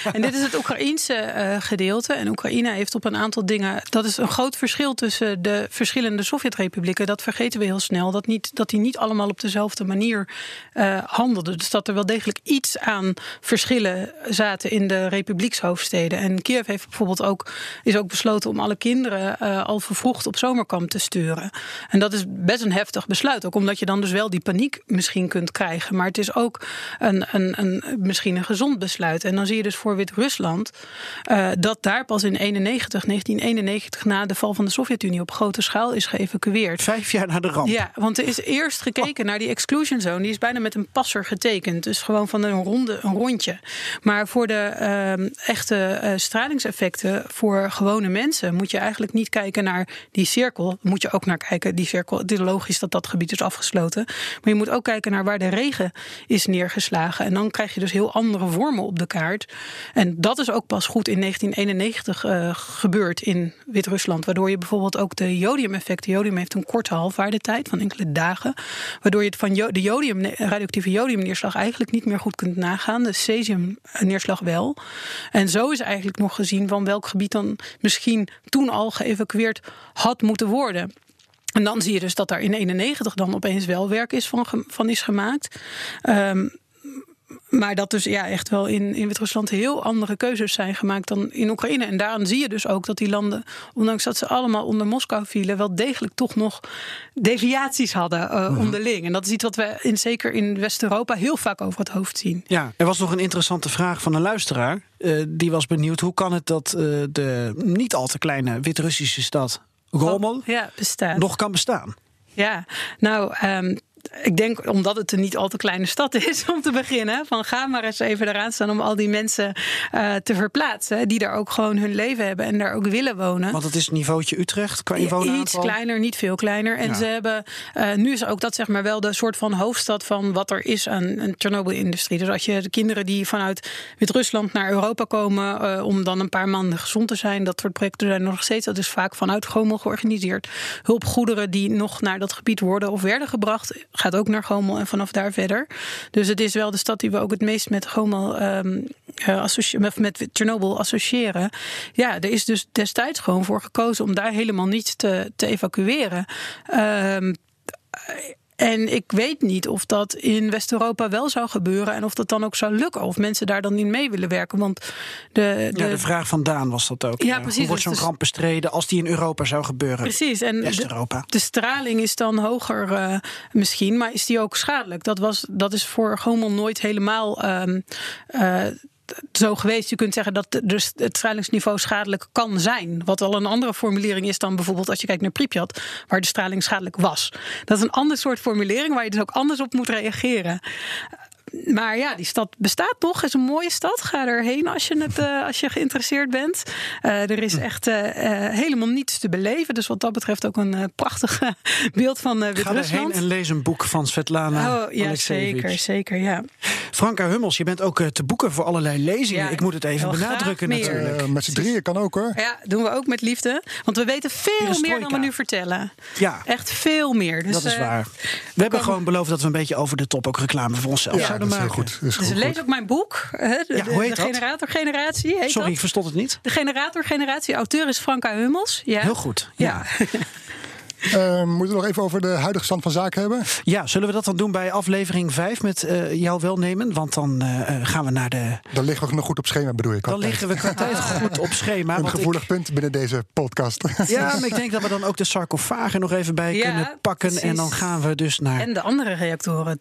eh, En dit is het Oekraïense eh, gedeelte. En Oekraïne heeft op een aantal dingen. Dat is een groot verschil tussen de verschillende Sovjet-republieken. Dat vergeten we heel snel. Dat, niet, dat die niet allemaal op dezelfde manier eh, handelden. Dus dat er wel degelijk iets aan verschillen zaten in de republiekshoofdsteden. En Kiev heeft bijvoorbeeld ook, is ook besloten om alle kinderen eh, al vervroegd op zomerkamp te sturen. En dat is best een heftig besluit. Ook omdat je dan dus wel die paniek misschien kunt krijgen. Maar het is ook een, een, een, misschien een gezond besluit. En dan zie je dus voor Wit-Rusland eh, dat daar pas in 91, 1991 na de val van de Sovjet-Unie op grote schaal is geëvacueerd. Vijf jaar na de ramp. Ja, want er is eerst gekeken naar die exclusion zone. Die is bijna met een passer getekend. Dus gewoon van een, ronde, een rondje. Maar voor de ehm, echte eh, stralingseffecten voor gewone mensen moet je eigenlijk niet kijken naar die cirkel. Moet je ook naar kijken. Die cirkel, het is logisch dat dat gebied is afgesloten. Maar je moet ook kijken naar waar de regen is neergeslagen. En dan krijg je dus heel andere vormen op de kaart. En dat is ook pas goed in 1991 eh, gebeurd in Wit-Rusland. Waardoor je bijvoorbeeld ook de jodium-effect. Jodium heeft een korte halfwaardetijd van enkele dagen. Waardoor je het van de jodium, radioactieve jodiumneerslag eigenlijk niet meer goed kunt nagaan. De cesiumneerslag wel. En zo is eigenlijk nog gezien van welk gebied dan misschien toen al geëvacueerd had moeten worden. En dan zie je dus dat daar in 91 dan opeens wel werk is van, is gemaakt. Ehm, maar dat dus ja, echt wel in, in Wit-Rusland heel andere keuzes zijn gemaakt dan in Oekraïne. En daaraan zie je dus ook dat die landen, ondanks dat ze allemaal onder Moskou vielen, wel degelijk toch nog deviaties hadden eh, onderling. En dat is iets wat we in, zeker in West-Europa heel vaak over het hoofd zien. Ja, er was nog een interessante vraag van een luisteraar. Eh, die was benieuwd hoe kan het dat eh, de niet al te kleine Wit-Russische stad Gomel ja, nog kan bestaan. Ja, nou, ehm, ik denk omdat het een niet al te kleine stad is om te beginnen. Van ga maar eens even eraan staan om al die mensen eh, te verplaatsen. Die daar ook gewoon hun leven hebben en daar ook willen wonen. Want het is niveautje Utrecht qua inwoneraantal. Iets kleiner, niet veel kleiner. En Ja. ze hebben, eh, nu is ook dat zeg maar wel de soort van hoofdstad van wat er is aan een Chernobyl-industrie. Dus als je de kinderen die vanuit Wit-Rusland naar Europa komen eh, om dan een paar maanden gezond te zijn, dat soort projecten zijn nog steeds. Dat is vaak vanuit Gomel georganiseerd. Hulpgoederen die nog naar dat gebied worden of werden gebracht, gaat ook naar Gomel en vanaf daar verder. Dus het is wel de stad die we ook het meest met Gomel ehm, eh, met, met Chernobyl associëren. Ja, er is dus destijds gewoon voor gekozen om daar helemaal niet te, te evacueren. Ehm, en ik weet niet of dat in West-Europa wel zou gebeuren en of dat dan ook zou lukken. Of mensen daar dan in mee willen werken. Want de, de, Ja, de vraag van Daan was dat ook. Ja, precies. Hoe wordt Dus zo'n de- ramp bestreden als die in Europa zou gebeuren? Precies, en de, West-Europa. de straling is dan hoger eh, misschien, maar is die ook schadelijk? Dat, was, dat is voor Gomel nooit helemaal ehm, eh, zo geweest. Je kunt zeggen dat dus het stralingsniveau schadelijk kan zijn. Wat al een andere formulering is dan bijvoorbeeld als je kijkt naar Pripyat, waar de straling schadelijk was. Dat is een ander soort formulering waar je dus ook anders op moet reageren. Maar ja, die stad bestaat nog. is een mooie stad. Ga erheen als je, het, eh, als je geïnteresseerd bent. Eh, er is echt eh, helemaal niets te beleven. Dus wat dat betreft ook een prachtig beeld van eh Ga erheen Wit-Rusland. en lees een boek van Svetlana Oh ja, zeker, zeker, ja. Franka Hummels, je bent ook te boeken voor allerlei lezingen. Ja, ik moet het even benadrukken natuurlijk. Met z'n drieën kan ook hoor. Ja, doen we ook met liefde. Want we weten veel meer dan we nu vertellen. Ja. Echt veel meer. Dus, dat is waar. We hebben gewoon beloofd dat we een beetje over de top ook reclame voor onszelf Ja, zouden maken. goed. Dat is Dus lees goed. ook mijn boek. hè, De, Ja, de- hoe heet de dat? heet Sorry, ik verstond het niet. De generatorgeneratie. Auteur is Franka Hummels. Ja. Heel goed. Ja. Eh, moeten we nog even over de huidige stand van zaken hebben? Ja, zullen we dat dan doen bij aflevering 5 met eh jouw welnemen? Want dan eh, eh, gaan we naar de. Dan liggen we nog goed op schema, bedoel ik. Dan liggen we qua tijd goed op schema. Een want ik- gevoelig punt binnen deze podcast. ja, maar ik denk dat we dan ook de sarcofagen nog even bij Ja, kunnen pakken. En dan gaan we dus naar. En de andere reactoren.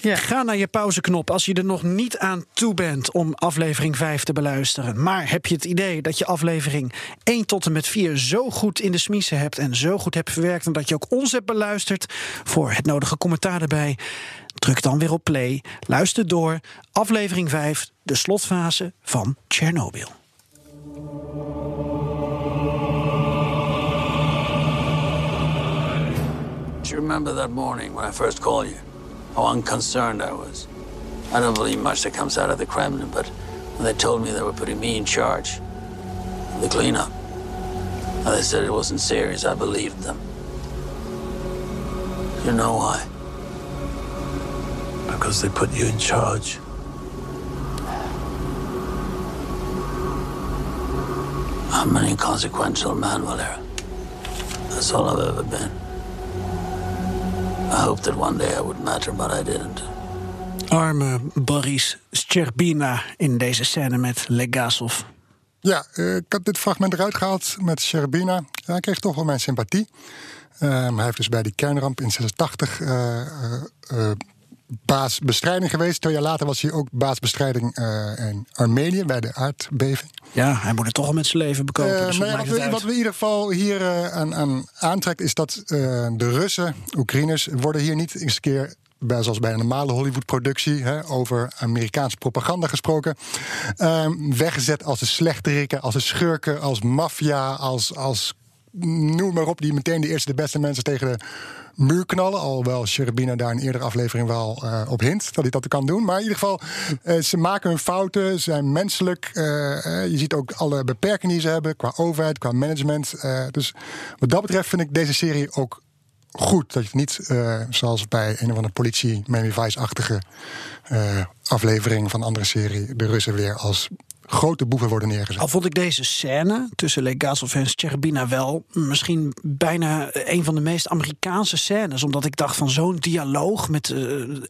Ja. Ga naar je pauzeknop als je er nog niet aan toe bent om aflevering 5 te beluisteren. Maar heb je het idee dat je aflevering 1 tot en met 4 zo goed in de smiezen hebt en zo goed hebt verwerkt en dat je ook ons hebt beluisterd voor het nodige commentaar erbij? Druk dan weer op play, luister door. Aflevering 5, de slotfase van Chernobyl. Do you remember that morning when I first called you? How unconcerned I was. I don't believe much that comes out of the Kremlin, but when they told me they were putting me in charge the cleanup, and they said it wasn't serious, I believed them. You know why? Because they put you in charge. I'm an inconsequential man, Valera. That's all I've ever been. I hoped that one day I would matter, but I didn't. Arme Boris Scherbina in deze scène met Legasov. Ja, eh, ik had dit fragment eruit gehaald met Sherbina. Hij kreeg toch wel mijn sympathie. Ehm, hij heeft dus bij die kernramp in 86 eh, eh, baasbestrijding geweest. Twee jaar later was hij ook baasbestrijding in Armenië bij de aardbeving. Ja, hij moet het toch al met zijn leven bekopen. Dus nou wat we, uit? wat we in ieder geval hier eh, aan, aan aantrekt, is dat de Russen, Oekraïners, worden hier niet eens een keer. Bij- Zoals bij een normale Hollywood-productie, over Amerikaanse propaganda gesproken. ehm, weggezet als de slechterikken, als de schurken, als maffia, als, als noem maar op, die meteen de eerste, de beste mensen tegen de muur knallen. Alhoewel Sherbina daar een eerdere aflevering wel eh, op hint dat hij dat kan doen. Maar in ieder geval, eh, ze maken hun fouten, ze zijn menselijk. eh, je ziet ook alle beperkingen die ze hebben qua overheid, qua management. Dus wat dat betreft vind ik deze serie ook goed. Dat je het niet, eh, zoals bij een of andere politie, Miami Vice-achtige eh, aflevering van een andere serie, de Russen weer als grote boeven worden neergezet. Al vond ik deze scène tussen Legasov en Scherbina wel misschien bijna een van de meest Amerikaanse scènes. Omdat ik dacht van zo'n dialoog met eh,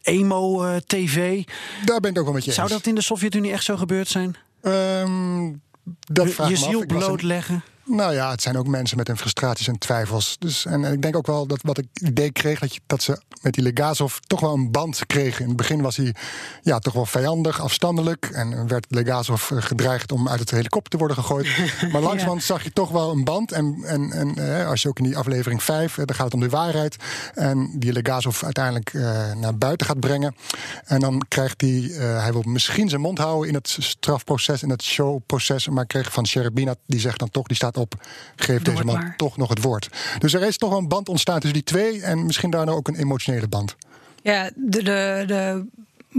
emo-tv. Daar ben ik ook wel met je Zou eens. dat in de Sovjet-Unie echt zo gebeurd zijn? Ehm, dat vraag je ziel blootleggen? Nou ja, het zijn ook mensen met hun frustraties en twijfels. Dus, en, ik denk ook wel dat wat ik idee kreeg, dat, je, dat ze met die Legazov toch wel een band kregen. In het begin was hij ja, toch wel vijandig, afstandelijk. En werd Legazov eh, gedreigd om uit het helikopter te worden gegooid. maar langzamerhand zag je toch wel een band. En, en, en eh, als je ook in die aflevering 5, eh, dan gaat het om de waarheid. En die Legazov uiteindelijk eh, naar buiten gaat brengen. En dan krijgt hij, eh, hij wil misschien zijn mond houden in het strafproces, in het showproces. Maar kreeg van Sherebina, die zegt dan toch, die staat op, geef deze man maar. toch nog het woord. Dus er is toch een band ontstaan tussen die twee. En misschien daarna ook een emotionele band. Ja, de, de, de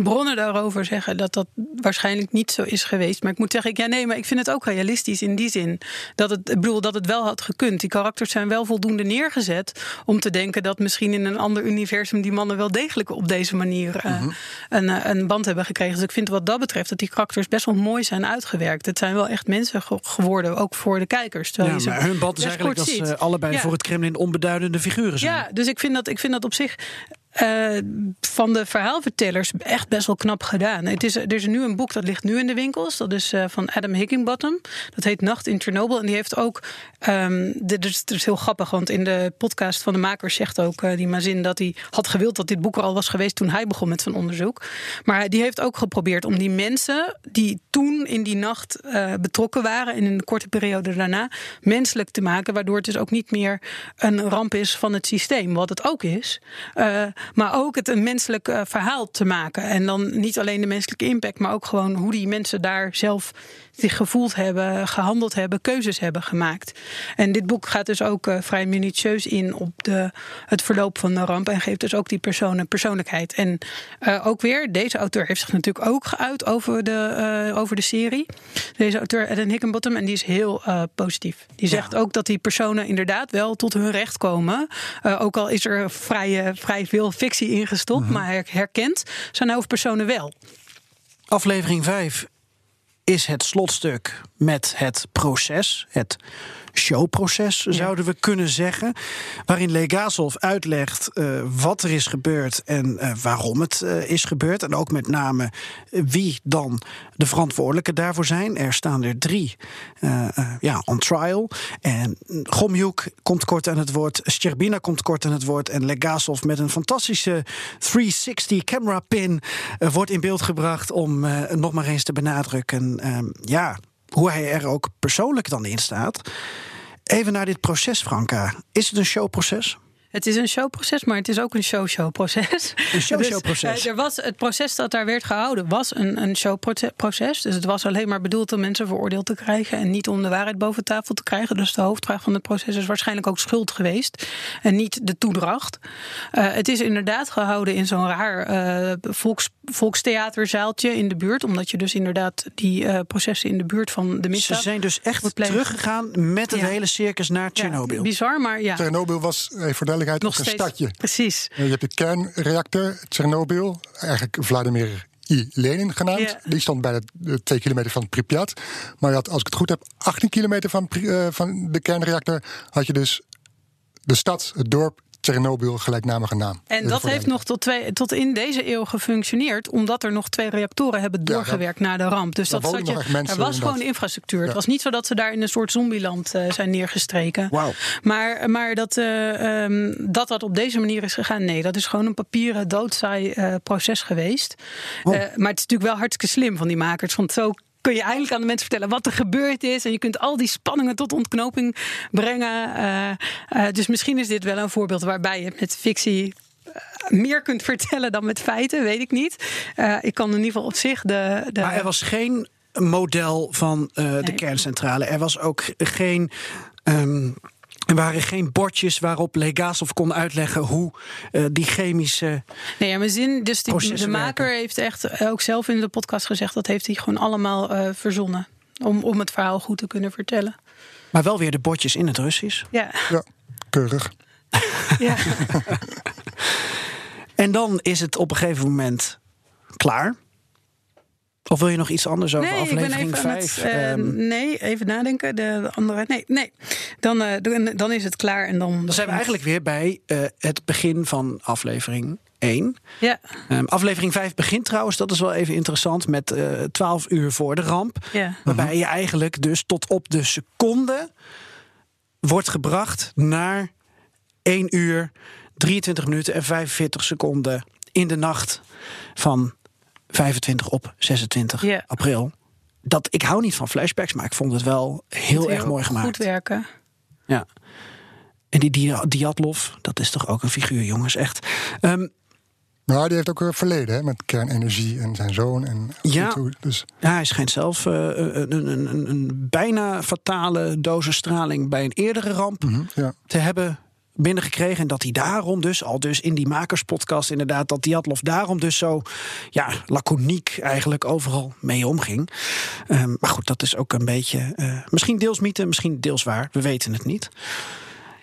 bronnen daarover zeggen dat dat waarschijnlijk niet zo is geweest. Maar ik moet zeggen, ik, ja, nee, maar ik vind het ook realistisch in die zin. Dat het, ik bedoel, dat het wel had gekund. Die karakters zijn wel voldoende neergezet om te denken dat misschien in een ander universum die mannen wel degelijk op deze manier eh, Mhm. een, eh, een band hebben gekregen. Dus ik vind wat dat betreft dat die karakters best wel mooi zijn uitgewerkt. Het zijn wel echt mensen ge- geworden, ook voor de kijkers. terwijl Ja, ze hun band is eigenlijk dat ze ziet. allebei Ja. voor het Kremlin onbeduidende figuren zijn. Ja, dus ik vind dat, ik vind dat op zich eh, van de verhaalvertellers echt best wel knap gedaan. Het is, er is nu een boek dat ligt nu in de winkels. Dat is eh, van Adam Higginbottom. Dat heet Nacht in Chernobyl. En die heeft ook. ehm dit, is, dit is heel grappig, want in de podcast van de makers zegt ook eh, die Mazin dat hij had gewild dat dit boek er al was geweest toen hij begon met zijn onderzoek. Maar die heeft ook geprobeerd om die mensen die toen in die nacht betrokken waren en in de korte periode daarna menselijk te maken, waardoor het dus ook niet meer een ramp is van het systeem, wat het ook is. Maar ook het een menselijk eh, verhaal te maken. En dan niet alleen de menselijke impact, maar ook gewoon hoe die mensen daar zelf zich gevoeld hebben, gehandeld hebben, keuzes hebben gemaakt. En dit boek gaat dus ook eh, vrij minutieus in op de, het verloop van de ramp en geeft dus ook die persoon een persoonlijkheid. En eh, ook weer, deze auteur heeft zich natuurlijk ook geuit over de, eh, over de serie. Deze auteur, Eden Hickenbottom, en die is heel positief. Die zegt ook dat die personen inderdaad wel tot hun recht komen. Ook al is er vrij, vrij veel fictie ingestopt, maar her- herkent zijn hoofdpersonen wel. Aflevering 5 is het slotstuk met het proces, het showproces zouden we kunnen zeggen, waarin Legazov uitlegt eh, wat er is gebeurd en eh, waarom het eh, is gebeurd. En ook met name wie dan de verantwoordelijken daarvoor zijn. Er staan er drie ja, on trial. En Gomjuk komt kort aan het woord, Sherbina komt kort aan het woord. En Legazov met een fantastische 360 camera pin wordt in beeld gebracht om nog maar eens te benadrukken ehm, ja, hoe hij er ook persoonlijk dan in staat. Even naar dit proces, Franka. Is het een showproces? Het is een showproces, maar het is ook een show-show-proces. Een show-show-proces. Dus, er was, het proces dat daar werd gehouden was een, een showproces. Dus het was alleen maar bedoeld om mensen veroordeeld te krijgen... en niet om de waarheid boven tafel te krijgen. Dus de hoofdvraag van het proces is waarschijnlijk ook schuld geweest... en niet de toedracht. Eh, het is inderdaad gehouden in zo'n raar eh, volks, volkstheaterzaaltje in de buurt... omdat je dus inderdaad die eh, processen in de buurt van de Ze misdaad... zijn dus echt teruggegaan met het Ja. hele circus naar Ja, Tsjernobyl. bizar, maar ja. Chernobyl was, even voor Nog een steeds. stadje. Precies. Eh, Je hebt de kernreactor Tsjernobyl, eigenlijk Vladimir I. Lenin genaamd. Die stond bij de, twee kilometer van Pripyat. Maar je had, als ik het goed heb, 18 kilometer van, eh, van de kernreactor... had je dus de stad, het dorp Tsjernobyl, gelijknamige naam. En dat heeft nog tot, twee, tot in deze eeuw gefunctioneerd, omdat er nog twee reactoren hebben Ja, doorgewerkt na de ramp. Dus dat zat je, er was gewoon infrastructuur. Het was niet zo dat ze daar in een soort zombieland eh, zijn neergestreken. Maar, maar dat, eh, ehm, dat dat op deze manier is gegaan, nee, dat is gewoon een papieren doodsaai eh, proces geweest. Maar het is natuurlijk wel hartstikke slim van die makers, want zo kun je eigenlijk aan de mensen vertellen wat er gebeurd is. En je kunt al die spanningen tot ontknoping brengen. Eh, eh, dus misschien is dit wel een voorbeeld waarbij je met fictie eh, meer kunt vertellen dan met feiten, weet ik niet. Ik kan in ieder geval op zich de. de Maar er was geen model van de kerncentrale. Er was ook geen. ehm, er waren geen bordjes waarop Legazov kon uitleggen hoe eh, die chemische. Nee, ja, mijn zin. Dus die, de maker werken. heeft echt ook zelf in de podcast gezegd dat heeft hij gewoon allemaal eh, verzonnen. Om, om het verhaal goed te kunnen vertellen. Maar wel weer de bordjes in het Russisch. Ja, Ja, keurig. ja. En dan is het op een gegeven moment klaar. Of wil je nog iets anders over Nee, ik ben aflevering even aan 5? het, eh, nee, even nadenken. De andere. Nee, nee. Dan, eh, dan, is het klaar en dan. dan zijn we eigenlijk weer bij eh, het begin van aflevering 1. Ja, Ehm, aflevering 5 begint trouwens, dat is wel even interessant, met eh 12 uur voor de ramp. ja. Waarbij je eigenlijk dus tot op de seconde wordt gebracht naar 1 uur, 23 minuten en 45 seconden in de nacht van 25 op 26 Ja. april. Dat, ik hou niet van flashbacks, maar ik vond het wel heel erg mooi gemaakt. Goed werken. Ja. En die Dia- Diatlov, dat is toch ook een figuur, jongens, echt. Ehm, Nou, die heeft ook een verleden hè, met kernenergie en zijn zoon. En Ja. dus ja, hij schijnt zelf eh, een, een, een, een bijna fatale dosis straling bij een eerdere ramp mhm, ja. te hebben binnengekregen. En dat hij daarom dus, al dus in die makerspodcast inderdaad... dat Diatlov daarom dus zo ja, laconiek eigenlijk overal mee omging. Ehm, maar goed, dat is ook een beetje... eh, misschien deels mythe, misschien deels waar. We weten het niet.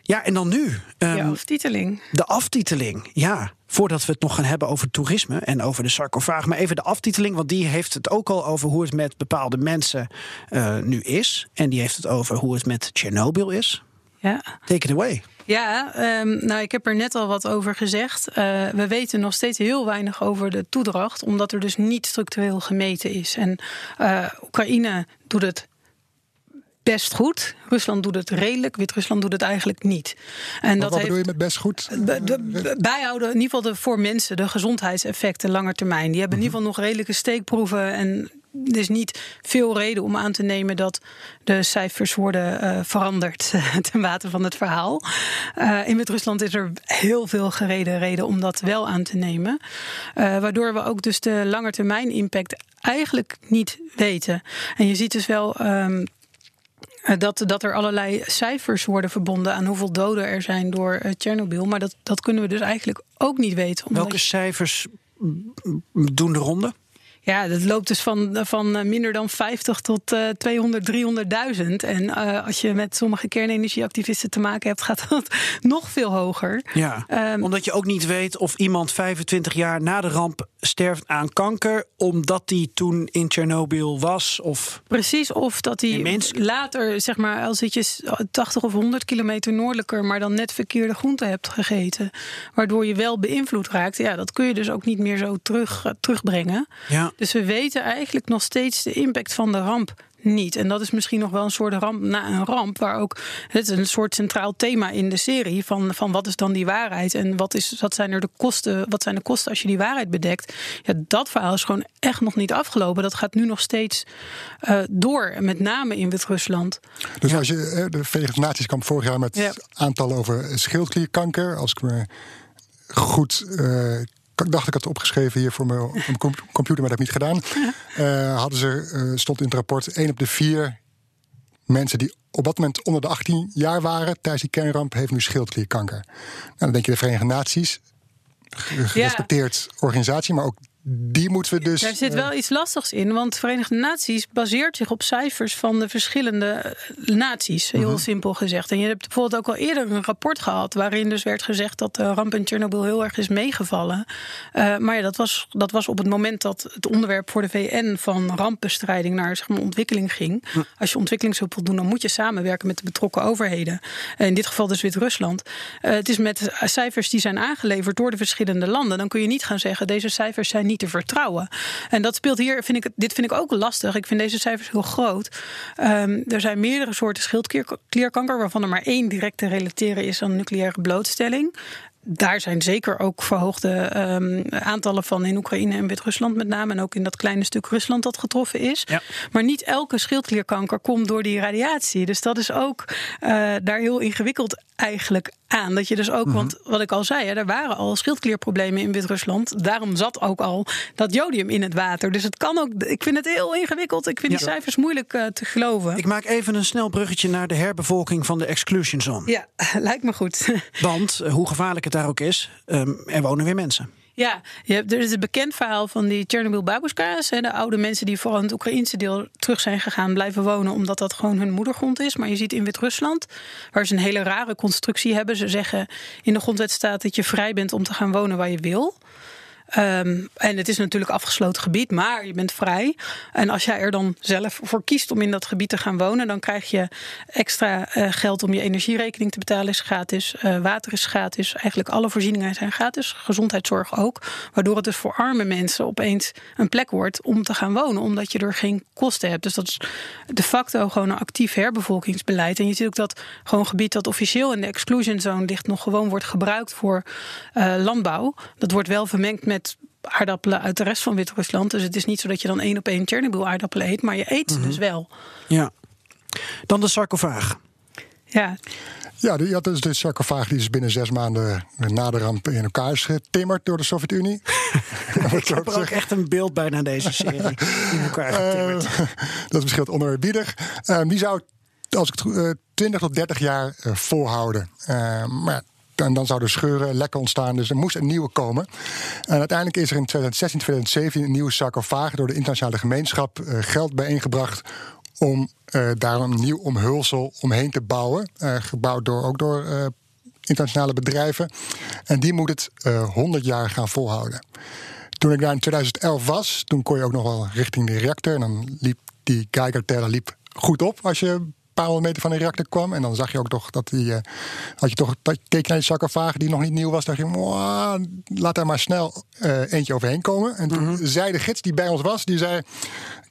Ja, en dan nu. ehm, ja, aftiteling. de aftiteling, ja. Voordat we het nog gaan hebben over toerisme en over de sarcofaag. Maar even de aftiteling, want die heeft het ook al over hoe het met bepaalde mensen eh, nu is. En die heeft het over hoe het met Tsjernobyl is. Ja. Take it away. Ja, ehm, nou, ik heb er net al wat over gezegd. Eh, we weten nog steeds heel weinig over de toedracht, omdat er dus niet structureel gemeten is. En eh, Oekraïne doet het best goed. Rusland doet het redelijk. Wit-Rusland doet het eigenlijk niet. En Wat, wat bedoel je met best goed? de- bijhouden, in ieder geval de, voor mensen, de gezondheidseffecten langer termijn. Die hebben in ieder geval nog redelijke steekproeven. En er is niet veel reden om aan te nemen dat de cijfers worden eh, veranderd ten bate van het verhaal. Eh, in Wit-Rusland is er heel veel gereden reden om dat wel aan te nemen. Eh, waardoor we ook dus de langetermijn impact eigenlijk niet weten. En je ziet dus wel. ehm, eh, Dat, dat er allerlei cijfers worden verbonden aan hoeveel doden er zijn door Tsjernobyl. Maar dat, dat kunnen we dus eigenlijk ook niet weten. Welke cijfers doen de ronde? Ja, dat loopt dus van, van eh, minder dan 50 tot eh 200, 300.000. En eh, als je met sommige kernenergieactivisten te maken hebt, gaat dat nog veel hoger. Ja, Ehm, omdat je ook niet weet of iemand 25 jaar na de ramp sterft aan kanker. omdat hij toen in Tsjernobyl was. Of Precies, of dat hij later, zeg maar, als zit je 80 of 100 kilometer noordelijker, maar dan net verkeerde groente hebt gegeten, waardoor je wel beïnvloed raakt. Ja, dat kun je dus ook niet meer zo terug, eh, terugbrengen. ja. Dus we weten eigenlijk nog steeds de impact van de ramp niet. En dat is misschien nog wel een soort ramp na een ramp. Waar ook het is een soort centraal thema in de serie. Van, van wat is dan die waarheid? En wat, is, wat zijn er de kosten? Wat zijn de kosten als je die waarheid bedekt? Ja, dat verhaal is gewoon echt nog niet afgelopen. Dat gaat nu nog steeds eh, door. Met name in Wit-Rusland. Dus als je, eh, de Verenigde Naties kwam vorig jaar met Ja. aantallen over schildklierkanker. Als ik me goed. eh, dacht ik had het opgeschreven hier voor mijn, computer, maar dat heb ik niet gedaan. Eh, hadden ze, eh, stond in het rapport: 1 op de 4 mensen die op dat moment onder de 18 jaar waren tijdens die kernramp, heeft nu schildklierkanker. Nou, dan denk je de Verenigde Naties, ge- gerespecteerd organisatie, maar ook die moeten we dus. Daar zit eh, wel iets lastigs in, want de Verenigde Naties baseert zich op cijfers van de verschillende eh, naties, heel Mhm. simpel gezegd. En je hebt bijvoorbeeld ook al eerder een rapport gehad waarin dus werd gezegd dat de ramp in Chernobyl heel erg is meegevallen. Eh, maar ja, dat was, dat was op het moment dat het onderwerp voor de VN van rampbestrijding naar zeg maar, ontwikkeling ging. Als je ontwikkelingshulp wil doen, dan moet je samenwerken met de betrokken overheden. Eh, in dit geval dus Wit-Rusland. Eh, het is met cijfers die zijn aangeleverd door de verschillende landen. Dan kun je niet gaan zeggen, deze cijfers zijn niet te vertrouwen. En dat speelt hier, vind ik, dit vind ik ook lastig. Ik vind deze cijfers heel groot. Ehm, er zijn meerdere soorten schildklierkanker, waarvan er maar één direct te relateren is aan nucleaire blootstelling. Daar zijn zeker ook verhoogde ehm, aantallen van in Oekraïne en Wit-Rusland met name. En ook in dat kleine stuk Rusland dat getroffen is. Ja. Maar niet elke schildklierkanker komt door die radiatie. Dus dat is ook eh, daar heel ingewikkeld eigenlijk aan. Dat je dus ook, want wat ik al zei, hè, er waren al schildklierproblemen in Wit-Rusland. Daarom zat ook al dat jodium in het water. Dus het kan ook, ik vind het heel ingewikkeld. Ik vind die cijfers moeilijk eh, te geloven. Ik maak even een snel bruggetje naar de herbevolking van de exclusion zone. Ja, lijkt me goed. Want eh, hoe gevaarlijk het daar ook is, ehm, er wonen weer mensen. Ja, je hebt, er is het bekend verhaal van die Chernobyl babushka's. hè, De oude mensen die vooral in het Oekraïnse deel terug zijn gegaan blijven wonen. Omdat dat gewoon hun moedergrond is. Maar je ziet in Wit-Rusland, waar ze een hele rare constructie hebben. Ze zeggen in de grondwet staat dat je vrij bent om te gaan wonen waar je wil. Ehm, en het is natuurlijk afgesloten gebied, maar je bent vrij. En als jij er dan zelf voor kiest om in dat gebied te gaan wonen, dan krijg je extra eh, geld om je energierekening te betalen, is gratis. Uh, water is gratis. Eigenlijk alle voorzieningen zijn gratis. Gezondheidszorg ook. Waardoor het dus voor arme mensen opeens een plek wordt om te gaan wonen, omdat je er geen kosten hebt. Dus dat is de facto gewoon een actief herbevolkingsbeleid. En je ziet ook dat gewoon gebied dat officieel in de exclusion zone ligt, nog gewoon wordt gebruikt voor uh, landbouw. Dat wordt wel vermengd met aardappelen uit de rest van Wit-Rusland. Dus het is niet zo dat je dan één op één Chernobyl aardappelen eet, maar je eet ze dus wel. Ja. Dan de sarcofaag. Ja. Ja, je had dus de sarcofaag die is binnen zes maanden na de ramp in elkaar is getimmerd door de Sovjet-Unie. ik heb er ook echt een beeld bij naar deze serie. in elkaar getimmerd. Uh, dat is misschien wat. Uh, die zou, als ik het uh, 20 tot 30 jaar uh, volhouden. maar en dan zouden scheuren, lekken ontstaan. Dus er moest een nieuwe komen. En uiteindelijk is er in 2016, 2017 een nieuwe sarcofaag door de internationale gemeenschap uh, geld bijeengebracht om uh, daar een nieuw omhulsel omheen te bouwen. Uh, gebouwd door, ook door internationale bedrijven. En die moet het 100 jaar gaan volhouden. Toen ik daar in 2011 was, toen kon je ook nog wel richting de reactor. En dan liep die Geiger-teller liep goed op als je paar honderd meter van de reactor kwam. En dan zag je ook toch dat die. Uh, had je toch dat, keek naar die sarcofaag die nog niet nieuw was. dacht je, laat daar maar snel uh, eentje overheen komen. En toen mm -hmm. zei de gids die bij ons was, die zei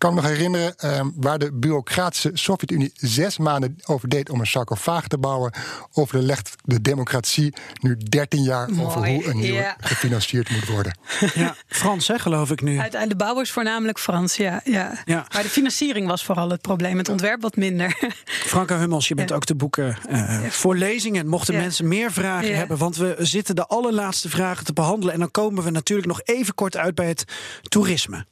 kan me nog herinneren uh, waar de bureaucratische Sovjet-Unie zes maanden over deed om een sarcofaag te bouwen. Overlegt de democratie nu 13 jaar Mooi, over hoe een nieuwe ja. gefinancierd moet worden. Ja, Frans, hè, geloof ik nu. Uit, uit de bouw is voornamelijk Frans, ja, ja. Ja. Maar de financiering was vooral het probleem. Het ontwerp wat minder. Franka Hummels, je bent Ja. ook de boeken eh, voor lezingen. Mochten Ja. mensen meer vragen Ja. hebben, want we zitten de allerlaatste vragen te behandelen. En dan komen we natuurlijk nog even kort uit bij het toerisme.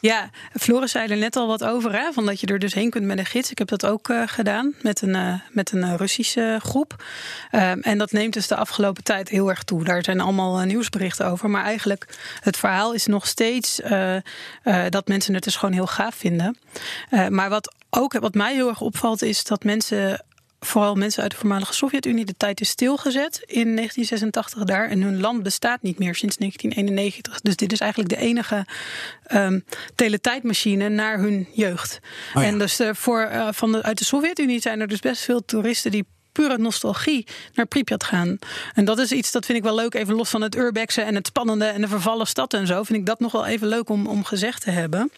Ja, Floris zei er net al wat over, hè, van dat je er dus heen kunt met een gids. Ik heb dat ook eh, gedaan met een, eh, met een eh, Russische groep. Ehm, en dat neemt dus de afgelopen tijd heel erg toe. Daar zijn allemaal nieuwsberichten over. Maar eigenlijk, het verhaal is nog steeds dat mensen het dus gewoon heel gaaf vinden. Maar wat ook wat mij heel erg opvalt, is dat mensen vooral mensen uit de voormalige Sovjet-Unie, de tijd is stilgezet in 1986 daar. En hun land bestaat niet meer sinds 1991. Dus dit is eigenlijk de enige um, teletijdmachine naar hun jeugd. Oh ja. En dus uh, voor, uh, van de, uit de Sovjet-Unie zijn er dus best veel toeristen die pure nostalgie naar Pripyat gaan. En dat is iets dat vind ik wel leuk, even los van het urbexen en het spannende en de vervallen stad en zo, vind ik dat nog wel even leuk om, om gezegd te hebben.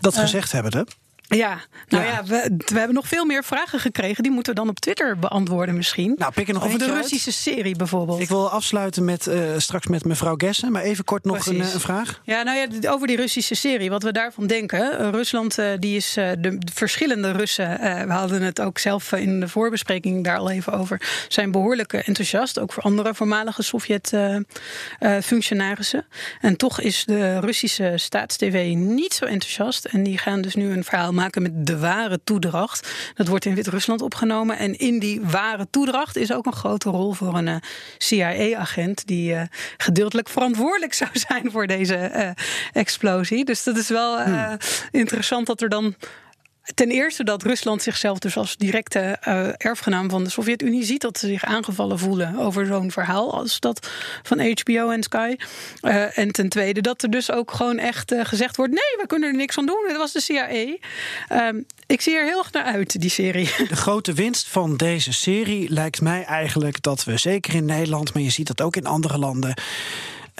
Dat uh, gezegd hebben, hè? Ja, nou ja, ja we, we, hebben nog veel meer vragen gekregen. Die moeten we dan op Twitter beantwoorden misschien. Nou, pik er nog Over de uit. Russische serie bijvoorbeeld. Ik wil afsluiten met, uh, straks met mevrouw Gessen. Maar even kort nog een, een, vraag. Ja, nou ja, over die Russische serie. Wat we daarvan denken. Uh, Rusland, uh, die is de, de, verschillende Russen. we hadden het ook zelf in de voorbespreking daar al even over. Zijn behoorlijk enthousiast. Ook voor andere voormalige Sovjet-functionarissen. en toch is de Russische staatstv niet zo enthousiast. En die gaan dus nu een verhaal maken met de ware toedracht. Dat wordt in Wit-Rusland opgenomen. En in die ware toedracht is ook een grote rol voor een uh, CIA-agent... die uh, gedeeltelijk verantwoordelijk zou zijn voor deze uh, explosie. Dus dat is wel hmm. interessant dat er dan... Ten eerste dat Rusland zichzelf dus als directe uh, erfgenaam van de Sovjet-Unie ziet. Dat ze zich aangevallen voelen over zo'n verhaal als dat van HBO en Sky. Uh, en ten tweede dat er dus ook gewoon echt uh, gezegd wordt: nee, we kunnen er niks aan doen. Dat was de CIA. ik zie er heel erg naar uit, die serie. De grote winst van deze serie lijkt mij eigenlijk dat we zeker in Nederland, maar je ziet dat ook in andere landen.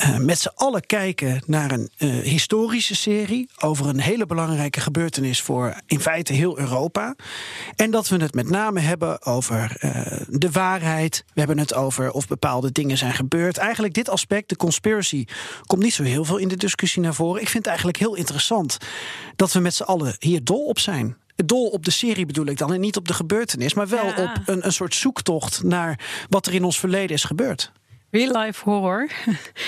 Uh, met z'n allen kijken naar een uh, historische serie over een hele belangrijke gebeurtenis voor in feite heel Europa. En dat we het met name hebben over uh, de waarheid. We hebben het over of bepaalde dingen zijn gebeurd. Eigenlijk dit aspect, de conspiracy, komt niet zo heel veel in de discussie naar voren. Ik vind het eigenlijk heel interessant dat we met z'n allen hier dol op zijn dol op de serie bedoel ik dan. En niet op de gebeurtenis, maar wel Ja. op een, een soort zoektocht naar wat er in ons verleden is gebeurd. Real life horror.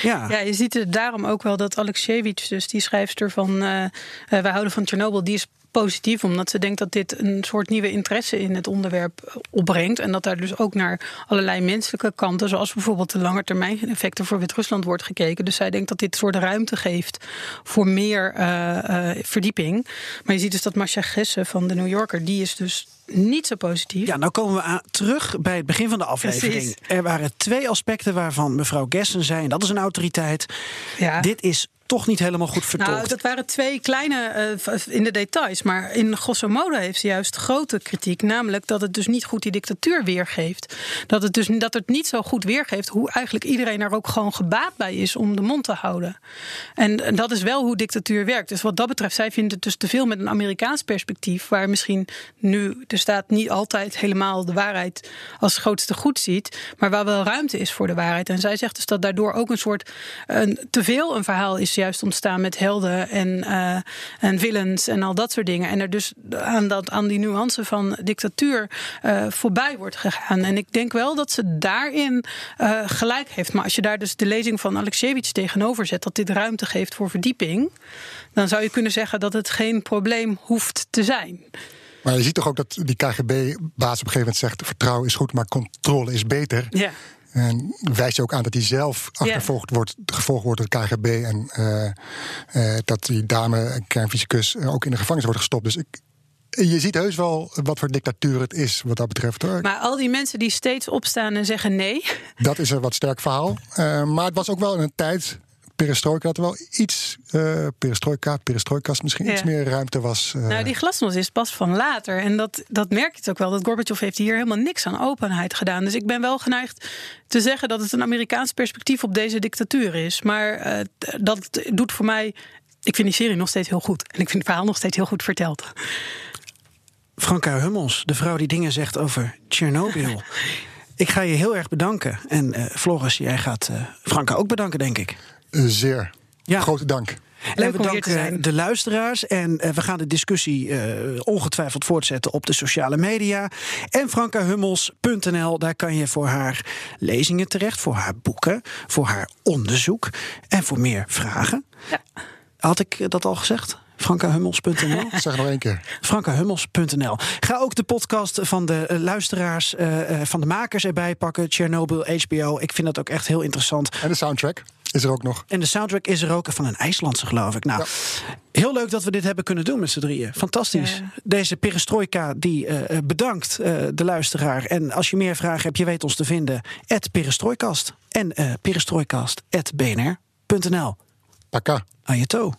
Ja. ja, je ziet het daarom ook wel dat Alexejevich, dus die schrijfster van uh, uh, Wij houden van Chernobyl, die is positief, omdat ze denkt dat dit een soort nieuwe interesse in het onderwerp opbrengt. En dat daar dus ook naar allerlei menselijke kanten, zoals bijvoorbeeld de langetermijn-effecten voor Wit-Rusland, wordt gekeken. Dus zij denkt dat dit soort ruimte geeft voor meer uh, verdieping. Maar je ziet dus dat Masha Gesse van de New Yorker, die is dus niet zo positief. Ja, nou komen we aan, terug bij het begin van de aflevering. Precies. Er waren twee aspecten waarvan mevrouw Gessen zei, en dat is een autoriteit. Ja. Dit is toch niet helemaal goed vertolkt. Nou, dat waren twee kleine uh, in de details. Maar in grosso modo heeft ze juist grote kritiek. Namelijk dat het dus niet goed die dictatuur weergeeft. Dat het dus dat het niet zo goed weergeeft hoe eigenlijk iedereen er ook gewoon gebaat bij is om de mond te houden. En, en dat is wel hoe dictatuur werkt. Dus wat dat betreft, zij vindt het dus te veel met een Amerikaans perspectief. Waar misschien nu de staat niet altijd helemaal de waarheid als grootste goed ziet. Maar waar wel ruimte is voor de waarheid. En zij zegt dus dat daardoor ook een soort een, te veel een verhaal is juist ontstaan met helden en, uh, en villains en al dat soort dingen. En er dus aan, dat, aan die nuance van dictatuur uh, voorbij wordt gegaan. En ik denk wel dat ze daarin uh, gelijk heeft. Maar als je daar dus de lezing van Alexievich tegenover zet, dat dit ruimte geeft voor verdieping, dan zou je kunnen zeggen dat het geen probleem hoeft te zijn. Maar je ziet toch ook dat die KGB-baas op een gegeven moment zegt: vertrouwen is goed, maar controle is beter. Ja. En wijst je ook aan dat hij zelf achtervolgd wordt, gevolgd wordt door het KGB. En uh, uh, dat die dame, kernfysicus, ook in de gevangenis wordt gestopt. Dus ik, je ziet heus wel wat voor dictatuur het is, wat dat betreft. Hoor. Maar al die mensen die steeds opstaan en zeggen nee. Dat is een wat sterk verhaal. Uh, maar het was ook wel in een tijd perestroika had er wel iets, uh, perestroika, perestroikas misschien ja. iets meer ruimte was. Uh... Nou, die glasnost is pas van later. En dat, dat merk je ook wel. Dat Gorbachev heeft hier helemaal niks aan openheid gedaan. Dus ik ben wel geneigd te zeggen dat het een Amerikaans perspectief op deze dictatuur is. Maar uh, dat doet voor mij. Ik vind die serie nog steeds heel goed. En ik vind het verhaal nog steeds heel goed verteld. Franka Hummels, de vrouw die dingen zegt over Tsjernobyl. ik ga je heel erg bedanken. En uh, Floris, jij gaat uh, Franka ook bedanken, denk ik. Uh, zeer. Ja. Grote dank. En we danken de luisteraars. En uh, we gaan de discussie uh, ongetwijfeld voortzetten op de sociale media. En frankahummels.nl, daar kan je voor haar lezingen terecht, voor haar boeken, voor haar onderzoek en voor meer vragen. Ja. Had ik dat al gezegd? frankahummels.nl. Zeg nog één keer. frankahummels.nl. Ga ook de podcast van de uh, luisteraars, uh, van de makers erbij pakken. Chernobyl, HBO. Ik vind dat ook echt heel interessant. En de soundtrack is er ook nog. En de soundtrack is er ook van een IJslandse, geloof ik. Nou, ja. heel leuk dat we dit hebben kunnen doen met z'n drieën. Fantastisch. Ja. Deze perestroika, die uh, bedankt de luisteraar. En als je meer vragen hebt, je weet ons te vinden. At perestroikast. En uh, perestroikast.bnr.nl. Paka. Ajeto.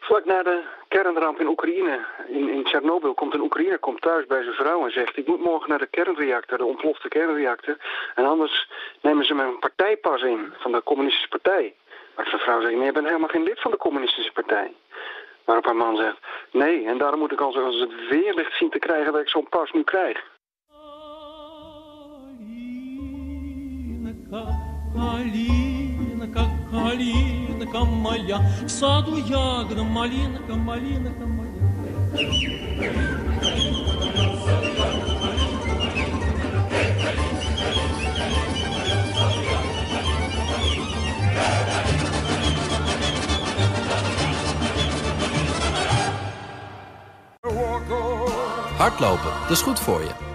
Vlak na de kernramp in Oekraïne, in, in Tsjernobyl, komt een Oekraïner komt thuis bij zijn vrouw en zegt: Ik moet morgen naar de kernreactor, de ontplofte kernreactor. En anders nemen ze mijn partijpas in van de Communistische Partij. Maar zijn vrouw zegt: Nee, je bent helemaal geen lid van de Communistische Partij. Waarop haar man zegt: Nee, en daarom moet ik als, als het weerlicht zien te krijgen dat ik zo'n pas nu krijg малинка моя, в саду ягода, малинка, малинка моя. Hardlopen, dat is goed voor je.